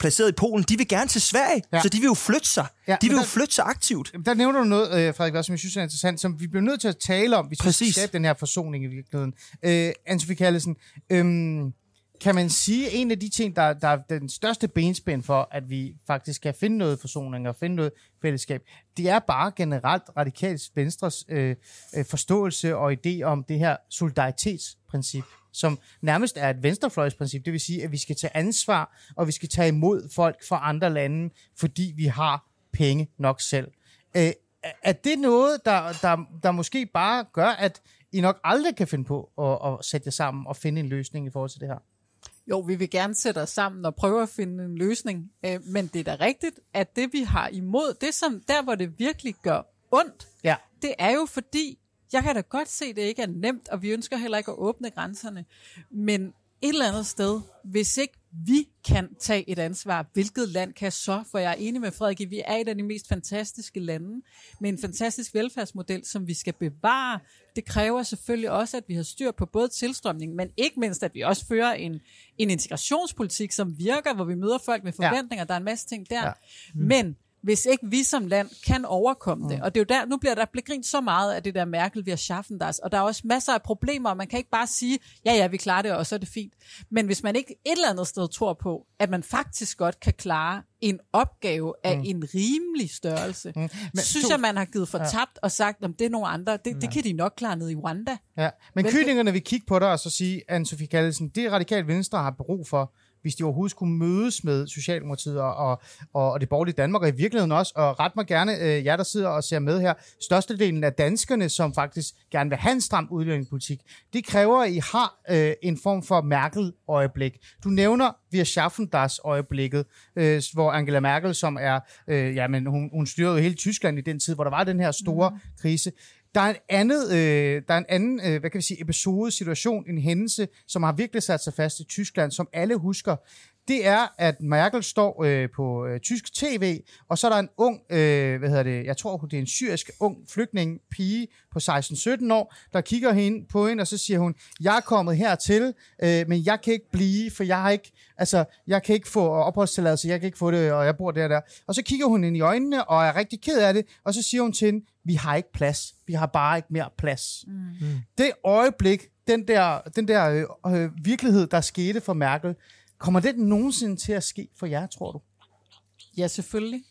placeret i Polen, de vil gerne til Sverige, Ja. så de vil jo flytte sig. Ja, de vil jo der- flytte sig aktivt. Der nævner du noget, øh, Frederik, som jeg synes er interessant, som vi bliver nødt til at tale om, hvis vi skal Præcis. skabe den her forsoning i virkeligheden. Øh, Anne-Sophie Callesen, øhm, kan man sige, en af de ting, der, der er den største benspænd for, at vi faktisk kan finde noget forsoning og finde noget fællesskab, det er bare generelt radikalt Venstres øh, øh, forståelse og idé om det her solidaritetsprincip, som nærmest er et venstrefløjsprincip. Det vil sige, at vi skal tage ansvar, og vi skal tage imod folk fra andre lande, fordi vi har penge nok selv. Øh, er- er det noget, der, der, der måske bare gør, at I nok aldrig kan finde på at, at sætte jer sammen og finde en løsning i forhold til det her? Jo, vi vil gerne sætte os sammen og prøve at finde en løsning. Øh, men det er da rigtigt, at det vi har imod, det som der, hvor det virkelig gør ondt, Ja. det er jo fordi, jeg kan da godt se, at det ikke er nemt, og vi ønsker heller ikke at åbne grænserne. Men et eller andet sted, hvis ikke vi kan tage et ansvar. Hvilket land kan så? For jeg er enig med Frederik, vi er et af de mest fantastiske lande med en fantastisk velfærdsmodel, som vi skal bevare. Det kræver selvfølgelig også, at vi har styr på både tilstrømning, men ikke mindst, at vi også fører en, en integrationspolitik, som virker, hvor vi møder folk med forventninger. Ja. Der er en masse ting der. Ja. Mm. Men hvis ikke vi som land kan overkomme det. Mm. Og det er jo der, nu bliver der blevet grint så meget af det der Merkel, vi har schaffen das, og der er også masser af problemer, og man kan ikke bare sige, ja, ja, vi klarer det, og så er det fint. Men hvis man ikke et eller andet sted tror på, at man faktisk godt kan klare en opgave af mm. en rimelig størrelse, mm. Men, synes jeg, man har givet for tabt ja. og sagt, at det er nogle andre, det, ja. det kan de nok klare ned i Rwanda. Ja. Men kyllingerne vil kigge på dig og så sige, Anne-Sophie Kallesen, det radikalt venstre har brug for, hvis de overhovedet skulle mødes med Socialdemokratiet og, og, og det borgerlige Danmark, og i virkeligheden også, og ret mig gerne øh, jer, der sidder og ser med her, størstedelen af danskerne, som faktisk gerne vil have en stram udlændingepolitik, det kræver, at I har øh, en form for Merkel-øjeblik. Du nævner via Schaffendas-øjeblikket, øh, hvor Angela Merkel, som er, øh, ja, men hun, hun styrede hele Tyskland i den tid, hvor der var den her store mm. krise. Der er en, andet, øh, der er en anden øh, hvad kan vi sige, episode, situation, en hændelse, som har virkelig sat sig fast i Tyskland, som alle husker. Det er, at Merkel står øh, på øh, tysk tv, og så er der en ung, øh, hvad hedder det, jeg tror, det er en syrisk ung flygtning, pige på 16-17 år, der kigger hende på hende, og så siger hun, jeg er kommet hertil, øh, men jeg kan ikke blive, for jeg har ikke, altså, jeg kan ikke få opholdstilladelse, jeg kan ikke få det, og jeg bor der der. Og så kigger hun ind i øjnene, og er rigtig ked af det, og så siger hun til hende, vi har ikke plads. Vi har bare ikke mere plads. Mm. Det øjeblik, den der, den der øh, øh, virkelighed, der skete for Merkel, kommer det nogensinde til at ske for jer, tror du? Ja, selvfølgelig.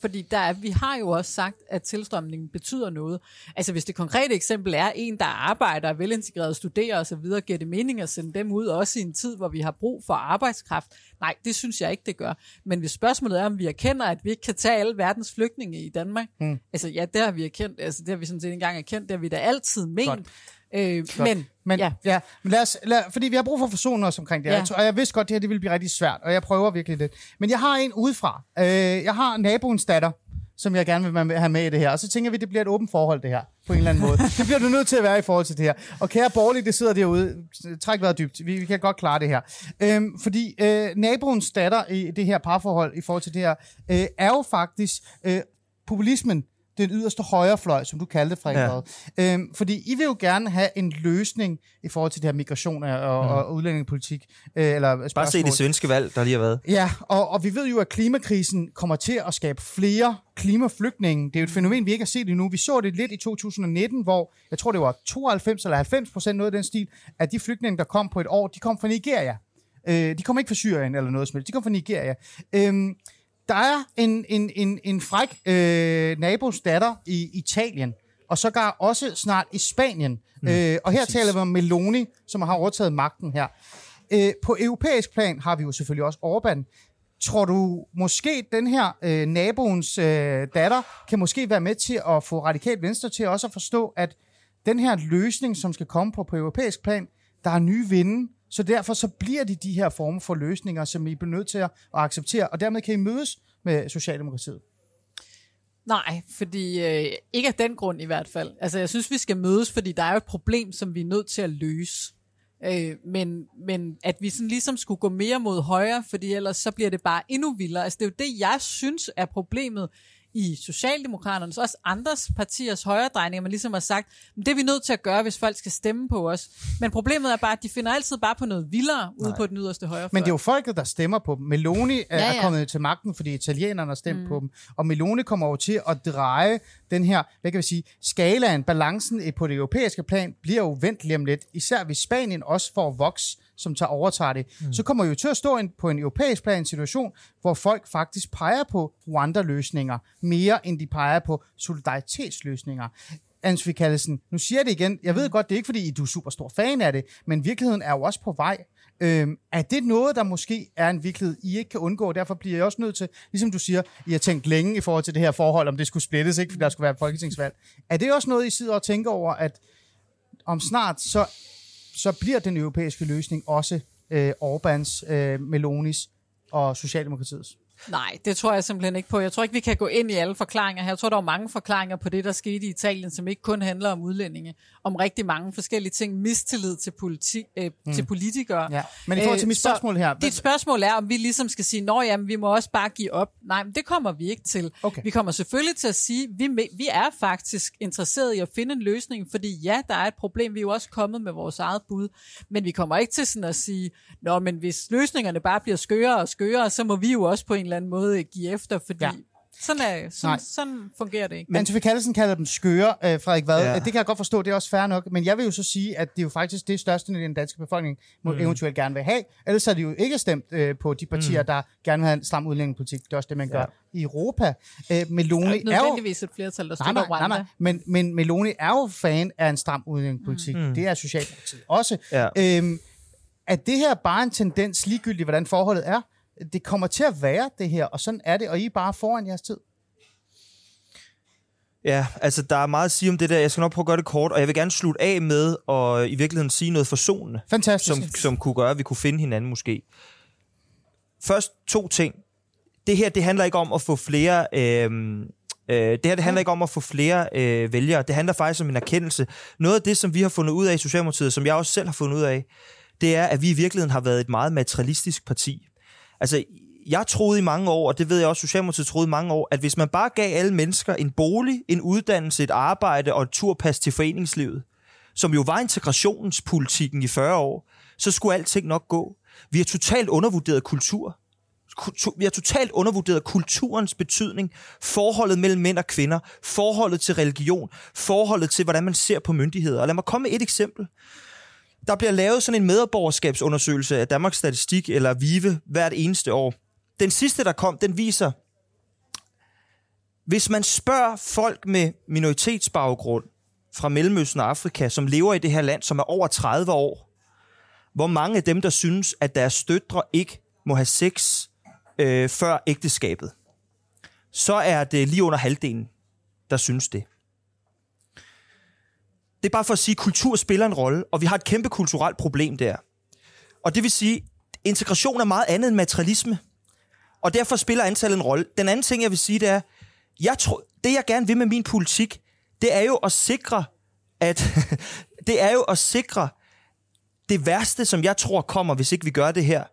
Fordi der er, vi har jo også sagt, at tilstrømningen betyder noget. Altså hvis det konkrete eksempel er en, der arbejder, er velintegreret, studerer osv., giver det mening at sende dem ud, også i en tid, hvor vi har brug for arbejdskraft? Nej, det synes jeg ikke, det gør. Men hvis spørgsmålet er, om vi erkender, at vi ikke kan tage alle verdens flygtninge i Danmark, hmm. altså ja, det har vi erkendt, altså det har vi sådan set engang erkendt, det har vi da altid ment. Godt. Øh, men, men, ja. ja. Men lad os, lad, fordi vi har brug for at forsone os omkring det her. Ja. Jeg, tror, og jeg vidste godt, det her det ville blive rigtig svært, og jeg prøver virkelig lidt. Men jeg har en udefra. Øh, jeg har naboens datter, som jeg gerne vil have med i det her. Og så tænker vi, det bliver et åbent forhold, det her, på en eller anden måde. det bliver du nødt til at være i forhold til det her. Og kære borgerlige, det sidder derude. Træk vejret dybt. Vi, vi kan godt klare det her. Øhm, fordi øh, naboens datter i det her parforhold, i forhold til det her, øh, er jo faktisk øh, populismen den yderste højrefløj, som du kaldte, Frederik ja. øhm, Fordi I vil jo gerne have en løsning i forhold til det her migration og, mm. og udlændingepolitik. Øh, eller Bare se det svenske valg, der lige har været. Ja, og, og vi ved jo, at klimakrisen kommer til at skabe flere klimaflygtninge. Det er jo et fænomen, vi ikke har set endnu. Vi så det lidt i 2019, hvor jeg tror, det var 92 eller 90 procent noget af den stil, at de flygtninge, der kom på et år, de kom fra Nigeria. Øh, de kom ikke fra Syrien eller noget som helst. De kom fra Nigeria. Øh, der er en, en, en, en fræk øh, nabos datter i Italien, og så gar også snart i Spanien. Mm, øh, og her præcis. taler vi om Meloni, som har overtaget magten her. Øh, på europæisk plan har vi jo selvfølgelig også Orbán. Tror du måske, den her øh, naboens øh, datter kan måske være med til at få radikalt venstre til også at forstå, at den her løsning, som skal komme på, på europæisk plan, der er nye vinde, så derfor så bliver det de her former for løsninger, som I bliver nødt til at acceptere, og dermed kan I mødes med Socialdemokratiet. Nej, fordi øh, ikke af den grund i hvert fald. Altså jeg synes, vi skal mødes, fordi der er jo et problem, som vi er nødt til at løse. Øh, men, men at vi sådan ligesom skulle gå mere mod højre, fordi ellers så bliver det bare endnu vildere. Altså det er jo det, jeg synes er problemet i Socialdemokraternes, også andres partiers højredrejninger, man ligesom har sagt, det er vi nødt til at gøre, hvis folk skal stemme på os. Men problemet er bare, at de finder altid bare på noget vildere ude på den yderste højre Men det er jo folket, der stemmer på dem. Meloni er, ja, ja. er kommet til magten, fordi italienerne har stemt mm. på dem. Og Meloni kommer over til at dreje den her, hvad kan vi sige, skalaen, balancen på det europæiske plan, bliver jo vendt lige om lidt. Især hvis Spanien også får vokse som tager overtager det, mm. så kommer jo til at stå en, på en europæisk plan situation, hvor folk faktisk peger på Rwanda-løsninger mere, end de peger på solidaritetsløsninger. Ansvi Kallesen, nu siger jeg det igen, jeg ved mm. godt, det er ikke fordi, du er super stor fan af det, men virkeligheden er jo også på vej. Øhm, er det noget, der måske er en virkelighed, I ikke kan undgå? Derfor bliver jeg også nødt til, ligesom du siger, I har tænkt længe i forhold til det her forhold, om det skulle splittes, ikke, fordi der skulle være et folketingsvalg. Er det også noget, I sidder og tænker over, at om snart, så så bliver den europæiske løsning også øh, Orbans, øh, Melonis og Socialdemokratiets. Nej, det tror jeg simpelthen ikke på. Jeg tror ikke, vi kan gå ind i alle forklaringer her. Jeg tror, der er mange forklaringer på det, der skete i Italien, som ikke kun handler om udlændinge. Om rigtig mange forskellige ting. Mistillid til, politi- øh, mm. til politikere. Ja. Men i forhold til Øh, mit så spørgsmål her, Dit spørgsmål er, om vi ligesom skal sige, nå jamen, vi må også bare give op. Nej, men det kommer vi ikke til. Okay. Vi kommer selvfølgelig til at sige, vi, vi er faktisk interesseret i at finde en løsning, fordi ja, der er et problem. Vi er jo også kommet med vores eget bud. Men vi kommer ikke til sådan at sige, nå, men hvis løsningerne bare bliver skøre og skøre, så må vi jo også på en eller anden måde give efter, fordi Ja. sådan, er, Nej. sådan, sådan fungerer det ikke. Men Anne Kallesen kalder dem skøre, øh, Frederik Vad. Ja. Det kan jeg godt forstå, det er også fair nok. Men jeg vil jo så sige, at det er jo faktisk det største, den danske befolkning må mm. eventuelt gerne vil have. Ellers har de jo ikke stemt øh, på de partier, mm. der gerne vil have en stram udlændingepolitik. Det er også det, man gør Ja. i Europa. Øh, Meloni Det er er jo... nødvendigvis et flertal, der Nej, støtter nej, nej, Rwanda. nej. Men, men Meloni er jo fan af en stram udlændingepolitik. Mm. Det er Socialdemokratiet også. Ja. Øhm, er det her bare en tendens, ligegyldigt hvordan forholdet er? Det kommer til at være det her, og sådan er det, og I er bare foran jeres tid. Ja, altså der er meget at sige om det der. Jeg skal nok prøve at gøre det kort, og jeg vil gerne slutte af med at i virkeligheden sige noget forsonende, Fantastisk. som, som kunne gøre, at vi kunne finde hinanden måske. Først to ting. Det her, det handler ikke om at få flere... Øh, øh, det her det handler ikke om at få flere øh, vælgere. Det handler faktisk om en erkendelse. Noget af det, som vi har fundet ud af i Socialdemokratiet, som jeg også selv har fundet ud af, det er, at vi i virkeligheden har været et meget materialistisk parti. Altså, jeg troede i mange år, og det ved jeg også, Socialdemokratiet troede i mange år, at hvis man bare gav alle mennesker en bolig, en uddannelse, et arbejde og et turpas til foreningslivet, som jo var integrationspolitikken i 40 år, så skulle alting nok gå. Vi har totalt undervurderet kultur. Kultur- Vi har totalt undervurderet kulturens betydning, forholdet mellem mænd og kvinder, forholdet til religion, forholdet til, hvordan man ser på myndigheder. Og lad mig komme med et eksempel. Der bliver lavet sådan en medborgerskabsundersøgelse af Danmarks Statistik eller VIVE hvert eneste år. Den sidste, der kom, den viser, hvis man spørger folk med minoritetsbaggrund fra Mellemøsten og Afrika, som lever i det her land, som er over 30 år, hvor mange af dem, der synes, at deres døtre ikke må have sex øh, før ægteskabet, så er det lige under halvdelen, der synes det. Det er bare for at sige, at kultur spiller en rolle, og vi har et kæmpe kulturelt problem der. Og det vil sige, integration er meget andet end materialisme. Og derfor spiller antallet en rolle. Den anden ting, jeg vil sige, det er, jeg tror, det jeg gerne vil med min politik, det er jo at sikre, at det er jo at sikre det værste, som jeg tror kommer, hvis ikke vi gør det her.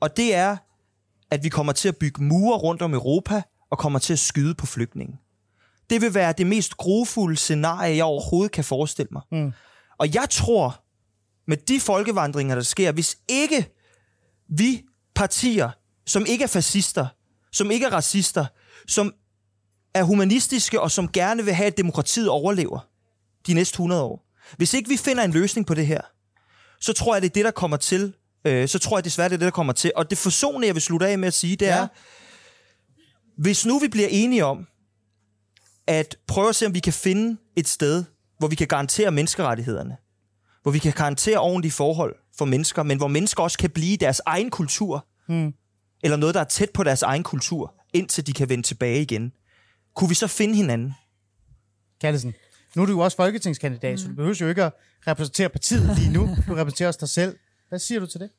Og det er, at vi kommer til at bygge mure rundt om Europa, og kommer til at skyde på flygtninge. Det vil være det mest grufulde scenarie, jeg overhovedet kan forestille mig. Mm. Og jeg tror, med de folkevandringer, der sker, hvis ikke vi partier, som ikke er fascister, som ikke er racister, som er humanistiske og som gerne vil have, at demokratiet overlever de næste 100 år. Hvis ikke vi finder en løsning på det her, så tror jeg, det er det, der kommer til. Øh, så tror jeg desværre, det er det, der kommer til. Og det forsonende, jeg vil slutte af med at sige, det Ja. er, hvis nu vi bliver enige om, at prøve at se, om vi kan finde et sted, hvor vi kan garantere menneskerettighederne, hvor vi kan garantere ordentlige forhold for mennesker, men hvor mennesker også kan blive i deres egen kultur, hmm. eller noget, der er tæt på deres egen kultur, indtil de kan vende tilbage igen. Kunne vi så finde hinanden? Kallesen, nu er du jo også folketingskandidat, mm. så du behøver jo ikke at repræsentere partiet lige nu. Du repræsenterer også dig selv. Hvad siger du til det?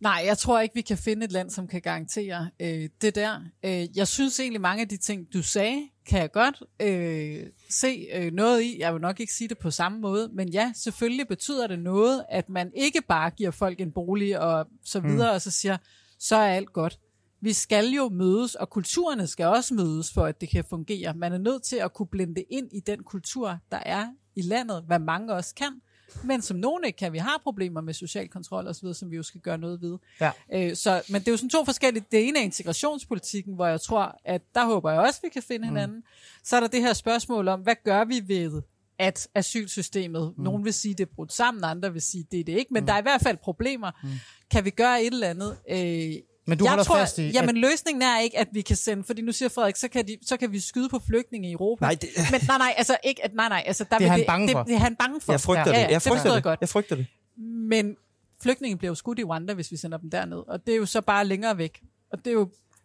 Nej, jeg tror ikke, vi kan finde et land, som kan garantere øh, det der. Øh, jeg synes egentlig, mange af de ting, du sagde, kan jeg godt øh, se øh, noget i. Jeg vil nok ikke sige det på samme måde, men ja, selvfølgelig betyder det noget, at man ikke bare giver folk en bolig og så videre, mm. og så siger, så er alt godt. Vi skal jo mødes, og kulturerne skal også mødes, for at det kan fungere. Man er nødt til at kunne blende ind i den kultur, der er i landet, hvad mange også kan. Men som nogle ikke kan, vi har problemer med social kontrol osv., som vi jo skal gøre noget ved. Ja. Øh, så, men det er jo sådan to forskellige. Det ene er integrationspolitikken, hvor jeg tror, at der håber jeg også, at vi kan finde hinanden. Mm. Så er der det her spørgsmål om, hvad gør vi ved at asylsystemet, mm. nogen vil sige, det er brudt sammen, andre vil sige, det er det ikke, men mm. der er i hvert fald problemer. Mm. Kan vi gøre et eller andet? Øh, Men du jeg holder tror, fast i, Jamen løsningen er ikke, at vi kan sende, fordi nu siger Frederik, så kan, de, så kan vi skyde på flygtninge i Europa. Nej, det- Men nej, nej, altså ikke, at, nej, nej, altså der Det er vil han det, bange for. Det, det er han bange for. Jeg frygter ja, det. Ja, Jeg frygter det. godt. Jeg frygter det. Men flygtninge bliver jo skudt i Rwanda, hvis vi sender dem derned. Og det er jo så bare længere væk. Og det er jo,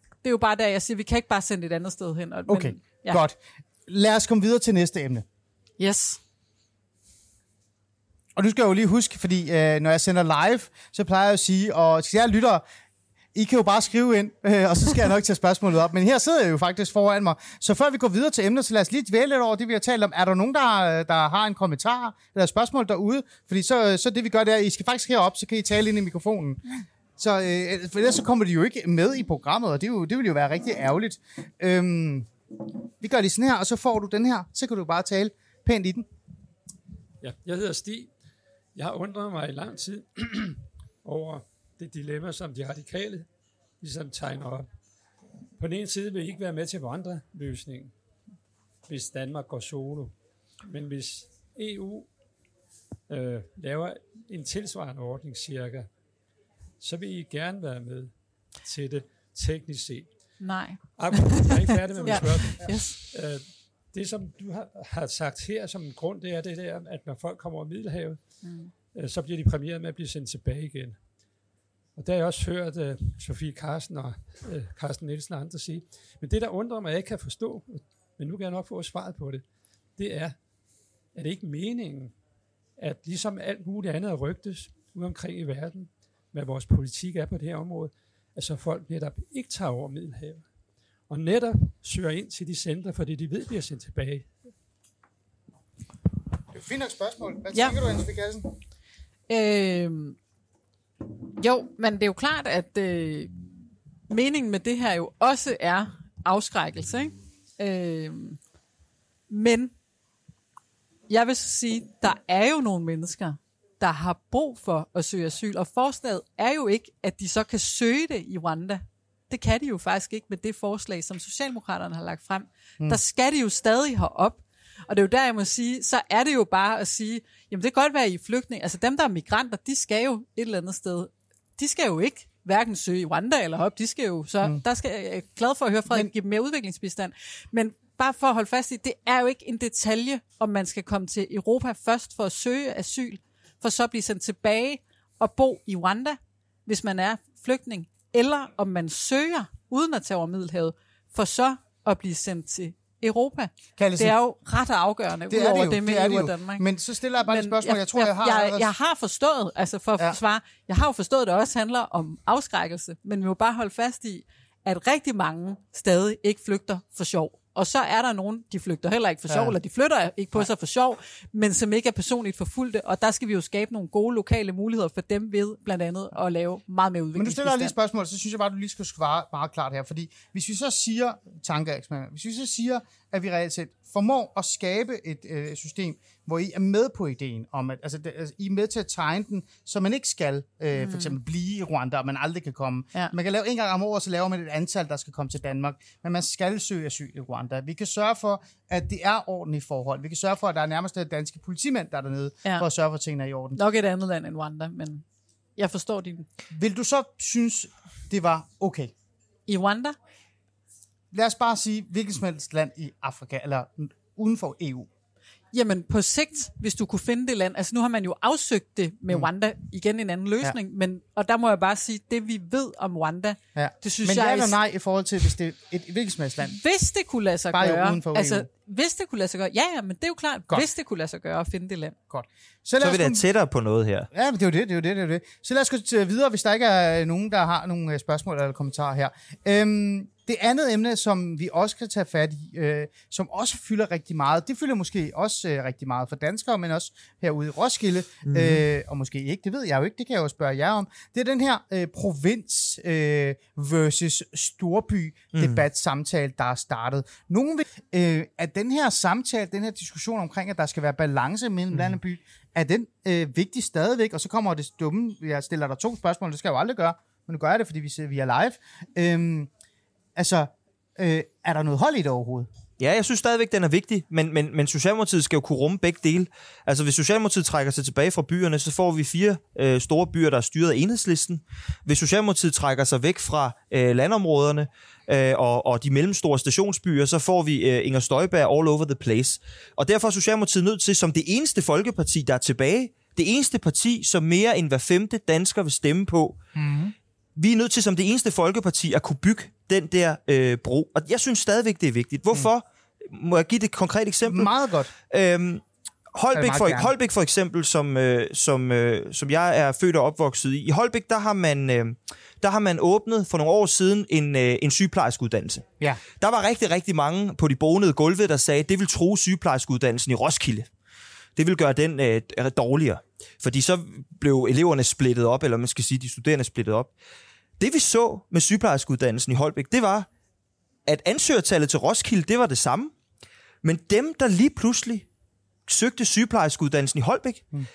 det er jo bare der, jeg siger, vi kan ikke bare sende et andet sted hen. Og, Okay, men, ja. godt. Lad os komme videre til næste emne. Yes. Og nu skal jeg jo lige huske, fordi øh, når jeg sender live, så plejer jeg at sige, og til jer lyttere, i kan jo bare skrive ind, øh, og så skal jeg nok tage spørgsmålet op. Men her sidder jeg jo faktisk foran mig. Så før vi går videre til emnet, så lad os lige dvæle lidt over det, vi har talt om. Er der nogen, der, øh, der har en kommentar eller et spørgsmål derude? Fordi så, øh, så det, vi gør, det er, I skal faktisk herop, så kan I tale ind i mikrofonen. Så øh, for ellers så kommer de jo ikke med i programmet, og det, jo, det vil jo være rigtig ærgerligt. Øhm, vi gør lige sådan her, og så får du den her. Så kan du bare tale pænt i den. Ja, jeg hedder Stig. Jeg har undret mig i lang tid over det dilemma, som de radikale ligesom tegner op. På den ene side vil I ikke være med til andre løsning, hvis Danmark går solo. Men hvis EU øh, laver en tilsvarende ordning cirka, så vil I gerne være med til det teknisk set. Nej. Jeg er ikke færdig med mit Ja. spørgsmål. Yes. Øh, det, som du har, har sagt her som en grund, det er det der, at når folk kommer over Middelhavet, mm. øh, så bliver de præmieret med at blive sendt tilbage igen. Og der har jeg også hørt øh, Sofie Carsten og øh, Carsten Nielsen og andre sige. Men det, der undrer mig, jeg ikke kan forstå, men nu kan jeg nok få svaret på det, det er, er det ikke meningen, at ligesom alt muligt andet er rygtes ude omkring i verden, hvad vores politik er på det her område, at så folk netop ikke tager over Middelhavet, og netop søger ind til de centre, fordi de ved, bliver sendt tilbage. Det er et fint nok spørgsmål. Hvad Ja. tænker du, Anne Kassen? Øh, jo, men det er jo klart, at øh, meningen med det her jo også er afskrækkelse. Ikke? Øh, men jeg vil så sige, der er jo nogle mennesker, der har brug for at søge asyl, og forslaget er jo ikke, at de så kan søge det i Rwanda. Det kan de jo faktisk ikke med det forslag, som Socialdemokraterne har lagt frem. Mm. Der skal de jo stadig herop. Og det er jo der, jeg må sige, så er det jo bare at sige, jamen det kan godt være, at I er flygtninge. Altså dem, der er migranter, de skal jo et eller andet sted. De skal jo ikke hverken søge i Rwanda eller op. De skal jo så, mm. der skal jeg er glad for at høre Frederik give dem mere udviklingsbistand. Men bare for at holde fast i, det er jo ikke en detalje, om man skal komme til Europa først for at søge asyl, for så at blive sendt tilbage og bo i Rwanda, hvis man er flygtning, eller om man søger uden at tage over Middelhavet, for så at blive sendt til Europa. Kallesen. Det er jo ret afgørende, Det er udover det jo, det med det EU det og jo. Danmark. Men så stiller jeg bare et spørgsmål. Jeg tror, jeg har jeg, allerede- jeg har forstået, altså for at ja. svare, jeg har jo forstået, at det også handler om afskrækkelse, men vi må bare holde fast i, at rigtig mange stadig ikke flygter for sjov. Og så er der nogen, de flygter heller ikke for sjov, Ja. eller de flytter ikke på sig for sjov, men som ikke er personligt forfulgte, og der skal vi jo skabe nogle gode lokale muligheder for dem ved blandt andet at lave meget mere Men du stiller lige et spørgsmål, så synes jeg bare, du lige skal svare meget klart her. Fordi hvis vi så siger, tankeeksperiment, hvis vi så siger, at vi reelt set formår at skabe et øh, system, hvor I er med på ideen om, at altså, det, altså, I er med til at tegne den, så man ikke skal øh, Mm. for eksempel blive i Rwanda, og man aldrig kan komme. Ja. Man kan lave en gang om året, så laver man et antal, der skal komme til Danmark, men man skal søge asyl i Rwanda. Vi kan sørge for, at det er ordentlige forhold. Vi kan sørge for, at der er nærmest danske politimænd, der er dernede, Ja. for at sørge for, at tingene er i orden. Nok et andet land end Rwanda, men jeg forstår din... Vil du så synes, det var okay? I Rwanda? Lad os bare sige, hvilket som helst land i Afrika, eller uden for EU. Jamen på sigt, hvis du kunne finde det land, altså nu har man jo afsøgt det med mm. Rwanda, igen en anden løsning, ja. men, og der må jeg bare sige, det vi ved om Rwanda, Ja. det synes Men jeg... ja er- eller nej i forhold til, hvis det er et hvilket som helst land. Hvis det kunne lade sig Bare gøre, uden for EU. altså hvis det kunne lade sig gøre, ja ja, men det er jo klart, Godt. Hvis det kunne lade sig gøre at finde det land. Godt. Så er os vi da tættere på noget her. Ja, men det er jo det, det er jo det, det er jo det. Så lad os gå videre, hvis der ikke er nogen, der har nogle øh, spørgsmål eller kommentarer her. Øhm, det andet emne, som vi også kan tage fat i, øh, som også fylder rigtig meget, det fylder måske også øh, rigtig meget for danskere, men også herude i Roskilde, mm. øh, og måske ikke, det ved jeg jo ikke, det kan jeg jo spørge jer om. Det er den her øh, provins øh, versus storby-debat, mm. samtale, der er startet. Nogen vil, øh, at den her samtale, den her diskussion omkring, at der skal være balance mellem mm. land og by, er den øh, vigtig stadigvæk? Og så kommer det dumme, jeg stiller dig to spørgsmål, det skal jeg jo aldrig gøre, men nu gør jeg det, fordi vi, vi er live. Øhm, altså, øh, er der noget hold i det overhovedet? Ja, jeg synes stadigvæk, den er vigtig, men, men, men Socialdemokratiet skal jo kunne rumme begge dele. Altså, hvis Socialdemokratiet trækker sig tilbage fra byerne, så får vi fire øh, store byer, der er styret af enhedslisten. Hvis Socialdemokratiet trækker sig væk fra øh, landområderne øh, og, og de mellemstore stationsbyer, så får vi øh, Inger Støjberg all over the place. Og derfor er Socialdemokratiet nødt til, som det eneste folkeparti, der er tilbage, det eneste parti, som mere end hver femte dansker vil stemme på, Mm-hmm. vi er nødt til som det eneste folkeparti at kunne bygge den der øh, bro. Og jeg synes stadigvæk, det er vigtigt. Hvorfor? Må jeg give det et konkret eksempel? Meget godt. Øhm, Holbæk for, gerne. Holbæk for eksempel, som, øh, som, øh, som jeg er født og opvokset i. I Holbæk, der har man, øh, der har man åbnet for nogle år siden en, øh, en sygeplejerskeuddannelse. Ja. Der var rigtig, rigtig mange på de bonede gulve, der sagde, at det vil tro sygeplejerskeuddannelsen i Roskilde. Det vil gøre den øh, dårligere. Fordi så blev eleverne splittet op, eller man skal sige, de studerende splittet op. Det vi så med sygeplejerskeuddannelsen i Holbæk, det var, at ansøgertallet til Roskilde, det var det samme. Men dem, der lige pludselig søgte sygeplejerskeuddannelsen i Holbæk, mm.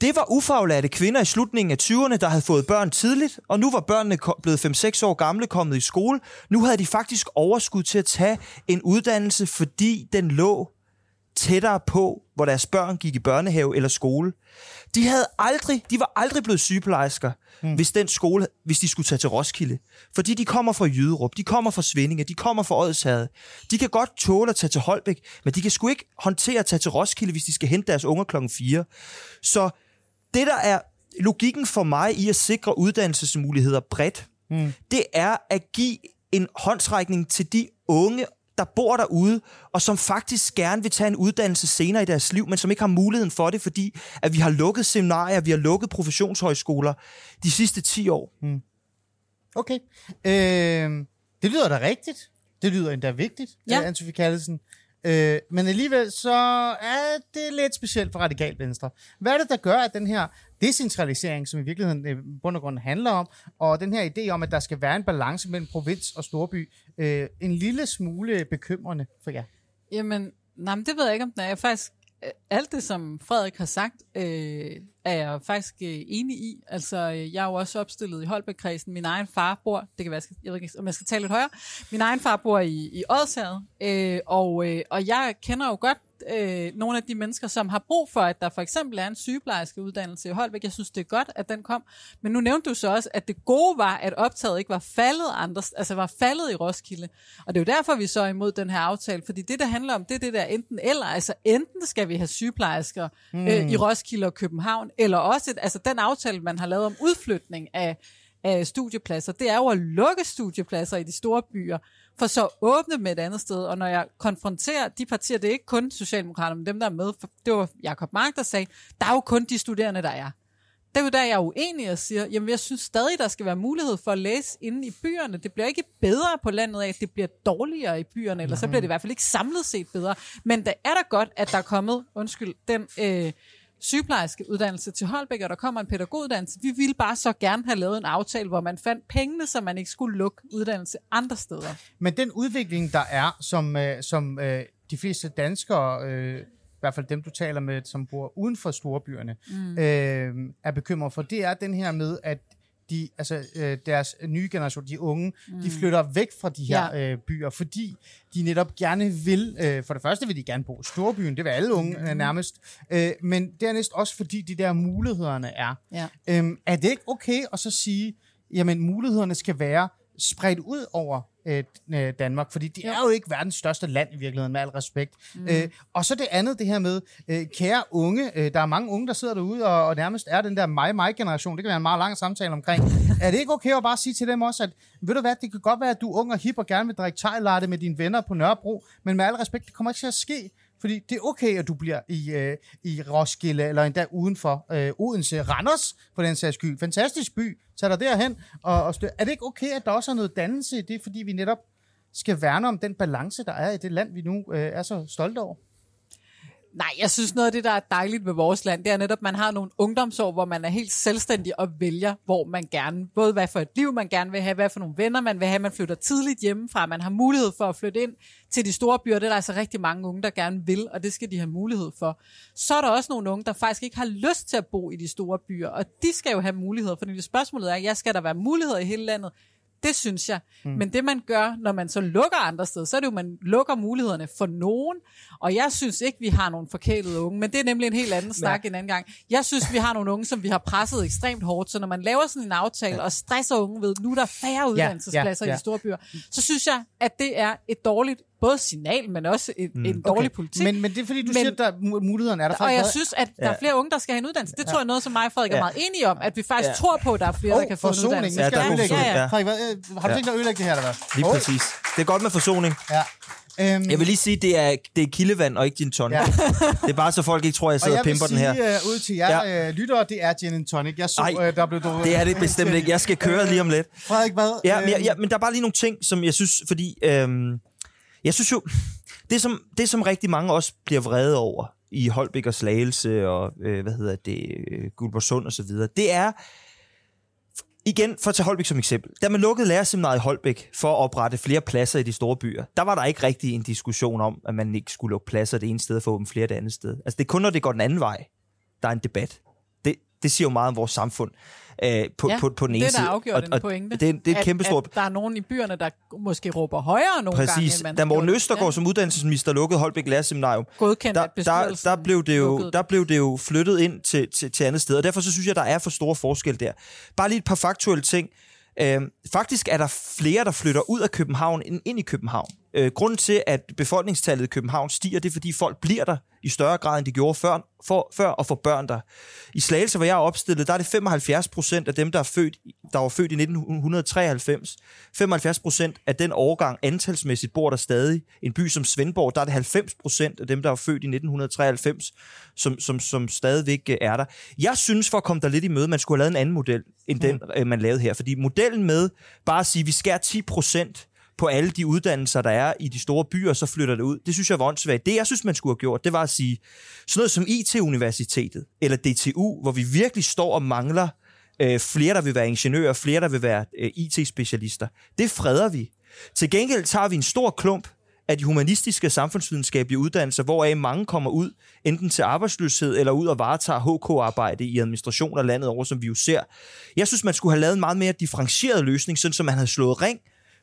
det var ufaglærte kvinder i slutningen af 20'erne, der havde fået børn tidligt, og nu var børnene blevet 5-6 år gamle, kommet i skole. Nu havde de faktisk overskud til at tage en uddannelse, fordi den lå tættere på, hvor deres børn gik i børnehave eller skole. De havde aldrig, de var aldrig blevet sygeplejersker, mm. hvis den skole, hvis de skulle tage til Roskilde. Fordi de kommer fra Jyderup, de kommer fra Svindinge, de kommer fra Odsherred. De kan godt tåle at tage til Holbæk, men de kan sgu ikke håndtere at tage til Roskilde, hvis de skal hente deres unger klokken 4. Så det, der er logikken for mig i at sikre uddannelsesmuligheder bredt, mm. det er at give en håndsrækning til de unge, der bor derude, og som faktisk gerne vil tage en uddannelse senere i deres liv, men som ikke har muligheden for det, fordi at vi har lukket seminarier, vi har lukket professionshøjskoler de sidste 10 år. Okay. Øh, det lyder da rigtigt. Det lyder endda vigtigt, Ja. ja. Anne-Sophie Kallesen. Øh, men alligevel så er det lidt specielt for radikalt venstre. Hvad er det, der gør, at den her decentralisering, som i virkeligheden i bund og grund handler om, og den her idé om, at der skal være en balance mellem provins og storby, øh, en lille smule bekymrende for jer? Jamen, nej, men det ved jeg ikke, om den er. Jeg er faktisk, Øh, alt det, som Frederik har sagt, øh, er jeg faktisk øh, enig i. Altså, øh, jeg er jo også opstillet i Holbæk-kredsen. Min egen far bor, det kan være, jeg, skal, ved ikke, om jeg skal tale lidt højere. Min egen far bor i, i Odshavet, øh, og, øh, og jeg kender jo godt øh, nogle af de mennesker, som har brug for, at der for eksempel er en sygeplejerske uddannelse i Holbæk. Jeg synes, det er godt, at den kom. Men nu nævnte du så også, at det gode var, at optaget ikke var faldet andre, altså var faldet i Roskilde. Og det er jo derfor, vi så er imod den her aftale, fordi det, der handler om, det er det der enten eller. Altså enten skal vi have sygeplejersker mm. øh, i Roskilde og København, eller også, et, altså den aftale, man har lavet om udflytning af, af studiepladser, det er jo at lukke studiepladser i de store byer, for så åbne dem et andet sted. Og når jeg konfronterer de partier, det er ikke kun Socialdemokraterne, men dem, der er med, for det var Jacob Mark, der sagde, der er jo kun de studerende, der er. Det er jo der, jeg er uenig og siger, jamen jeg synes stadig, der skal være mulighed for at læse inde i byerne. Det bliver ikke bedre på landet af, det bliver dårligere i byerne, eller så bliver det i hvert fald ikke samlet set bedre. Men det er da godt, at der er kommet, undskyld, den øh, sygeplejerske uddannelse til Holbæk, og der kommer en pædagoguddannelse. Vi ville bare så gerne have lavet en aftale, hvor man fandt pengene, så man ikke skulle lukke uddannelse andre steder. Men den udvikling, der er, som, øh, som øh, de fleste danskere, øh, i hvert fald dem, du taler med, som bor uden for storbyerne, mm. øh, er bekymret for, det er den her med, at de, altså, øh, deres nye generation, de unge, mm. de flytter væk fra de her Ja. øh, byer, fordi de netop gerne vil, øh, for det første vil de gerne bo i storbyen, det vil alle unge mm. nærmest, øh, men dernæst også fordi de der mulighederne er. Ja. Øhm, er det ikke okay at så sige, jamen mulighederne skal være spredt ud over øh, øh, Danmark, fordi det er jo ikke verdens største land i virkeligheden, med al respekt. Mm. Øh, og så det andet, det her med, øh, kære unge, øh, der er mange unge, der sidder derude og, og nærmest er den der mig-mig-generation, det kan være en meget lang samtale omkring. er det ikke okay at bare sige til dem også, at ved du hvad, det kan godt være, at du er ung og hip og gerne vil drikke thai med dine venner på Nørrebro, men med al respekt, det kommer ikke til at ske, fordi det er okay, at du bliver i, øh, i Roskilde, eller endda uden for øh, Odense, Randers, på den sags skyld. Fantastisk by. Tag dig derhen. Og, og stø- er det ikke okay, at der også er noget dannelse i det, fordi vi netop skal værne om den balance, der er i det land, vi nu øh, er så stolte over? Nej, jeg synes noget af det, der er dejligt ved vores land, det er netop, at man har nogle ungdomsår, hvor man er helt selvstændig og vælger, hvor man gerne, både hvad for et liv man gerne vil have, hvad for nogle venner man vil have, man flytter tidligt hjemmefra, man har mulighed for at flytte ind til de store byer, det er der altså rigtig mange unge, der gerne vil, og det skal de have mulighed for. Så er der også nogle unge, der faktisk ikke har lyst til at bo i de store byer, og de skal jo have muligheder, for det spørgsmålet er, jeg skal der være muligheder i hele landet? Det synes jeg. Mm. Men det man gør, når man så lukker andre steder, så er det jo, man lukker mulighederne for nogen. Og jeg synes ikke, vi har nogle forkælede unge, men det er nemlig en helt anden snak en anden gang. Jeg synes, vi har nogle unge, som vi har presset ekstremt hårdt, så når man laver sådan en aftale ja. og stresser unge ved, nu er der færre uddannelsespladser ja, i de store byer, så synes jeg, at det er et dårligt både signal, men også et, mm. en dårlig politik. Men, men det er fordi, du Men- siger, at der er mu- mulighederne er der og faktisk jeg været- synes, at der er flere unge, der skal have en uddannelse. Det tror jeg er noget, som mig og Frederik er Ja. meget enige om, at vi faktisk Ja. tror på, at der er flere, der kan få en forsoning. uddannelse. Ja, der jeg er det. ja. Frederik, hvad, øh, har du Ja. tænkt dig at ødelægge det her, eller hvad? Lige Oj. præcis. Det er godt med forsoning. Ja. Øhm, Jeg vil lige sige, det er, det er kildevand og ikke gin tonic. Ja. Det er bare så folk ikke tror, jeg og sidder jeg og pimper den her. uh, ud til jer ja. uh, lyttere, det er gin and tonic. Jeg så, Ej, uh, der blev du... Det er det bestemt ikke. Jeg skal køre lige om lidt. Frederik, hvad? Ja, men, ja, Øhm, ja, men der er bare lige nogle ting, som jeg synes, fordi øhm, jeg synes jo, det som, det som rigtig mange også bliver vrede over i Holbæk og Slagelse og, øh, hvad hedder det, øh, Guldborgsund og så videre, det er, igen for at tage Holbæk som eksempel, da man lukkede lærerseminaret i Holbæk for at oprette flere pladser i de store byer, der var der ikke rigtig en diskussion om, at man ikke skulle lukke pladser det ene sted for at åbne flere det andet sted. Altså det er kun, når det går den anden vej, der er en debat. Det, det siger jo meget om vores samfund øh, på, Ja, på, på den det ene er der afgjort en pointe. Det, er- det er et kæmpe stort der er nogen i byerne, der måske råber højere nogle gange, Præcis. end man Da Morten. Østergaard som uddannelsesminister lukkede Holbæk Lærerseminarium, godkendt, der, der, der, blev det jo, der blev det jo flyttet ind til, til, til andet sted, og derfor så synes jeg, der er for store forskel der. Bare lige et par faktuelle ting. Øhm, faktisk er der flere, der flytter ud af København end ind i København. Øh, grunden til, at befolkningstallet i København stiger, det er, fordi folk bliver der i større grad, end de gjorde før, for, før og får børn der. I Slagelse, hvor jeg er opstillet, der er det 75 procent af dem, der, er født, der var født i 1993. 75 procent af den årgang antalsmæssigt bor der stadig. En by som Svendborg, der er det 90 procent af dem, der var født i 1993, som, som, som stadigvæk øh, er der. Jeg synes, for at komme der lidt i møde, man skulle have lavet en anden model, end den, øh, man lavede her. Fordi modellen med bare at sige, at vi skærer 10 procent på alle de uddannelser, der er i de store byer, så flytter det ud. Det synes jeg var åndssvagt. Det, jeg synes, man skulle have gjort, det var at sige, sådan noget som IT-universitetet, eller DTU, hvor vi virkelig står og mangler øh, flere, der vil være ingeniører, flere, der vil være øh, IT-specialister. Det freder vi. Til gengæld tager vi en stor klump af de humanistiske og samfundsvidenskabelige uddannelser, hvoraf mange kommer ud enten til arbejdsløshed eller ud og varetager HK-arbejde i administration af landet over, som vi jo ser. Jeg synes, man skulle have lavet en meget mere differentieret løsning, sådan som man havde slået ring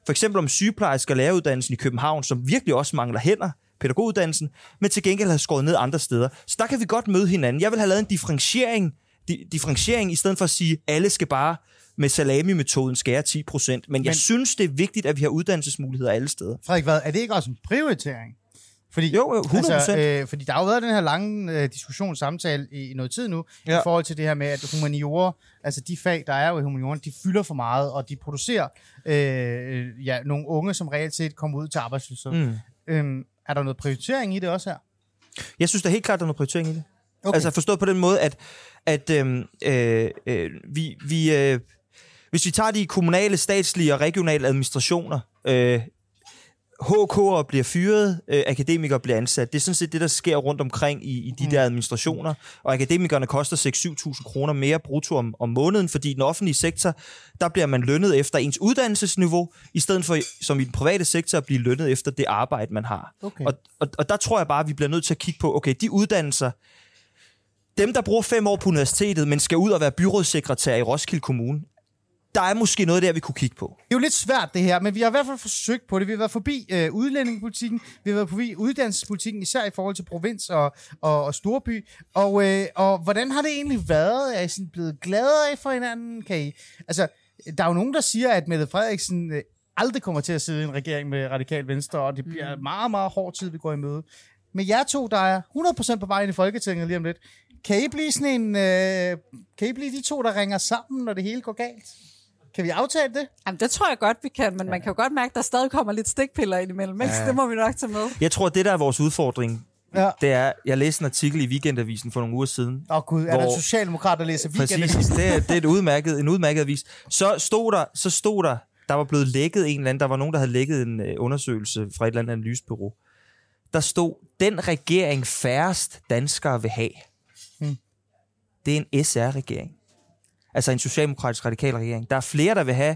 for eksempel om sygeplejersker og læreruddannelsen i København, som virkelig også mangler hænder, pædagoguddannelsen, men til gengæld har skåret ned andre steder. Så der kan vi godt møde hinanden. Jeg vil have lavet en differentiering, di- differentiering i stedet for at sige, at alle skal bare med salami-metoden skære 10 procent. Men, men jeg synes, det er vigtigt, at vi har uddannelsesmuligheder alle steder. Frederik, hvad? Er det ikke også en prioritering? Fordi, Jo, jo, 100%. Altså, øh, fordi der har jo været den her lange øh, diskussion, samtale i, i noget tid nu, ja. I forhold til det her med, at humaniorer, altså de fag, der er jo i humanioren, de fylder for meget, og de producerer øh, ja, nogle unge, som reelt set kommer ud til arbejdsløshed. Mm. Øhm, er der noget prioritering i det også her? Jeg synes da helt klart, der er noget prioritering i det. Okay. Okay. Altså forstået på den måde, at, at øhm, øh, øh, vi, vi, øh, hvis vi tager de kommunale, statslige og regionale administrationer, øh, HK'er bliver fyret, øh, akademikere bliver ansat. Det er sådan set det, der sker rundt omkring i, i de Mm. der administrationer. Og akademikerne koster 6-7.000 kroner mere brutto om, om måneden, fordi i den offentlige sektor, der bliver man lønnet efter ens uddannelsesniveau, i stedet for som i den private sektor at blive lønnet efter det arbejde, man har. Okay. Og, og, og der tror jeg bare, at vi bliver nødt til at kigge på, okay, de uddannelser, dem, der bruger fem år på universitetet, men skal ud og være byrådssekretær i Roskilde Kommune, der er måske noget der, vi kunne kigge på. Det er jo lidt svært det her, men vi har i hvert fald forsøgt på det. Vi har været forbi øh, udlændingepolitikken, vi har været forbi uddannelsespolitikken, især i forhold til provins og, og, og storby. Og, øh, og hvordan har det egentlig været? Er I sådan blevet gladere for hinanden? Kan I, altså, der er jo nogen, der siger, at Mette Frederiksen øh, aldrig kommer til at sidde i en regering med Radikal Venstre, og det bliver mm. meget, meget hård tid, vi går i møde. Men jer to, der er 100% på vej ind i Folketinget lige om lidt, kan I blive sådan en, øh, kan I blive de to, der ringer sammen, når det hele går galt? Kan vi aftale det? Jamen, det tror jeg godt, vi kan, men man kan jo godt mærke, at der stadig kommer lidt stikpiller ind imellem. Ikke? Så det må vi nok tage med. Jeg tror, at det, der er vores udfordring, Ja. det er, jeg læste en artikel i Weekendavisen for nogle uger siden. Åh oh, gud, er der en Hvor- socialdemokrat, der læser weekend? Præcis, det er, det er et udmærket, en udmærket avis. Så stod der, så stod der, der var blevet lækket en eller anden, der var nogen, der havde lækket en øh, undersøgelse fra et eller andet analysebureau. Der stod, den regering færrest danskere vil have. Hmm. Det er en SR-regering. Altså en socialdemokratisk radikal regering. Der er flere, der vil have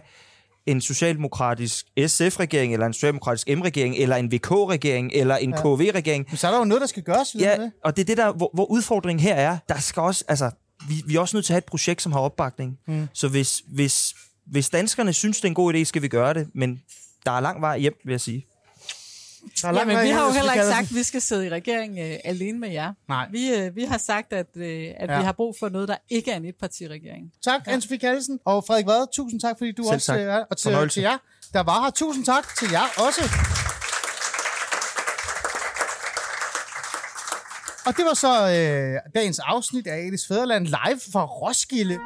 en socialdemokratisk SF-regering, eller en socialdemokratisk M-regering, eller en VK-regering, eller en Ja. KV-regering. Men så er der jo noget, der skal gøres. ved Ja, det. og det er det der, hvor, hvor udfordringen her er. Der skal også, altså, vi, vi er også nødt til at have et projekt, som har opbakning. Mm. Så hvis, hvis, hvis danskerne synes, det er en god idé, skal vi gøre det. Men der er lang vej hjem, vil jeg sige. Der er Jamen, vi har jo heller ikke sagt, at vi skal sidde i regering øh, alene med jer. Nej. Vi, øh, vi har sagt, at, øh, at Ja. vi har brug for noget, der ikke er en etpartiregering. Tak, ja. Anne-Sophie Kallesen. Og Frederik Vad, tusind tak, fordi du Selv også øh, er Og til, Fornøjelse. til jer, der var her. Tusind tak til jer også. Og det var så øh, dagens afsnit af Elis Fæderland live fra Roskilde.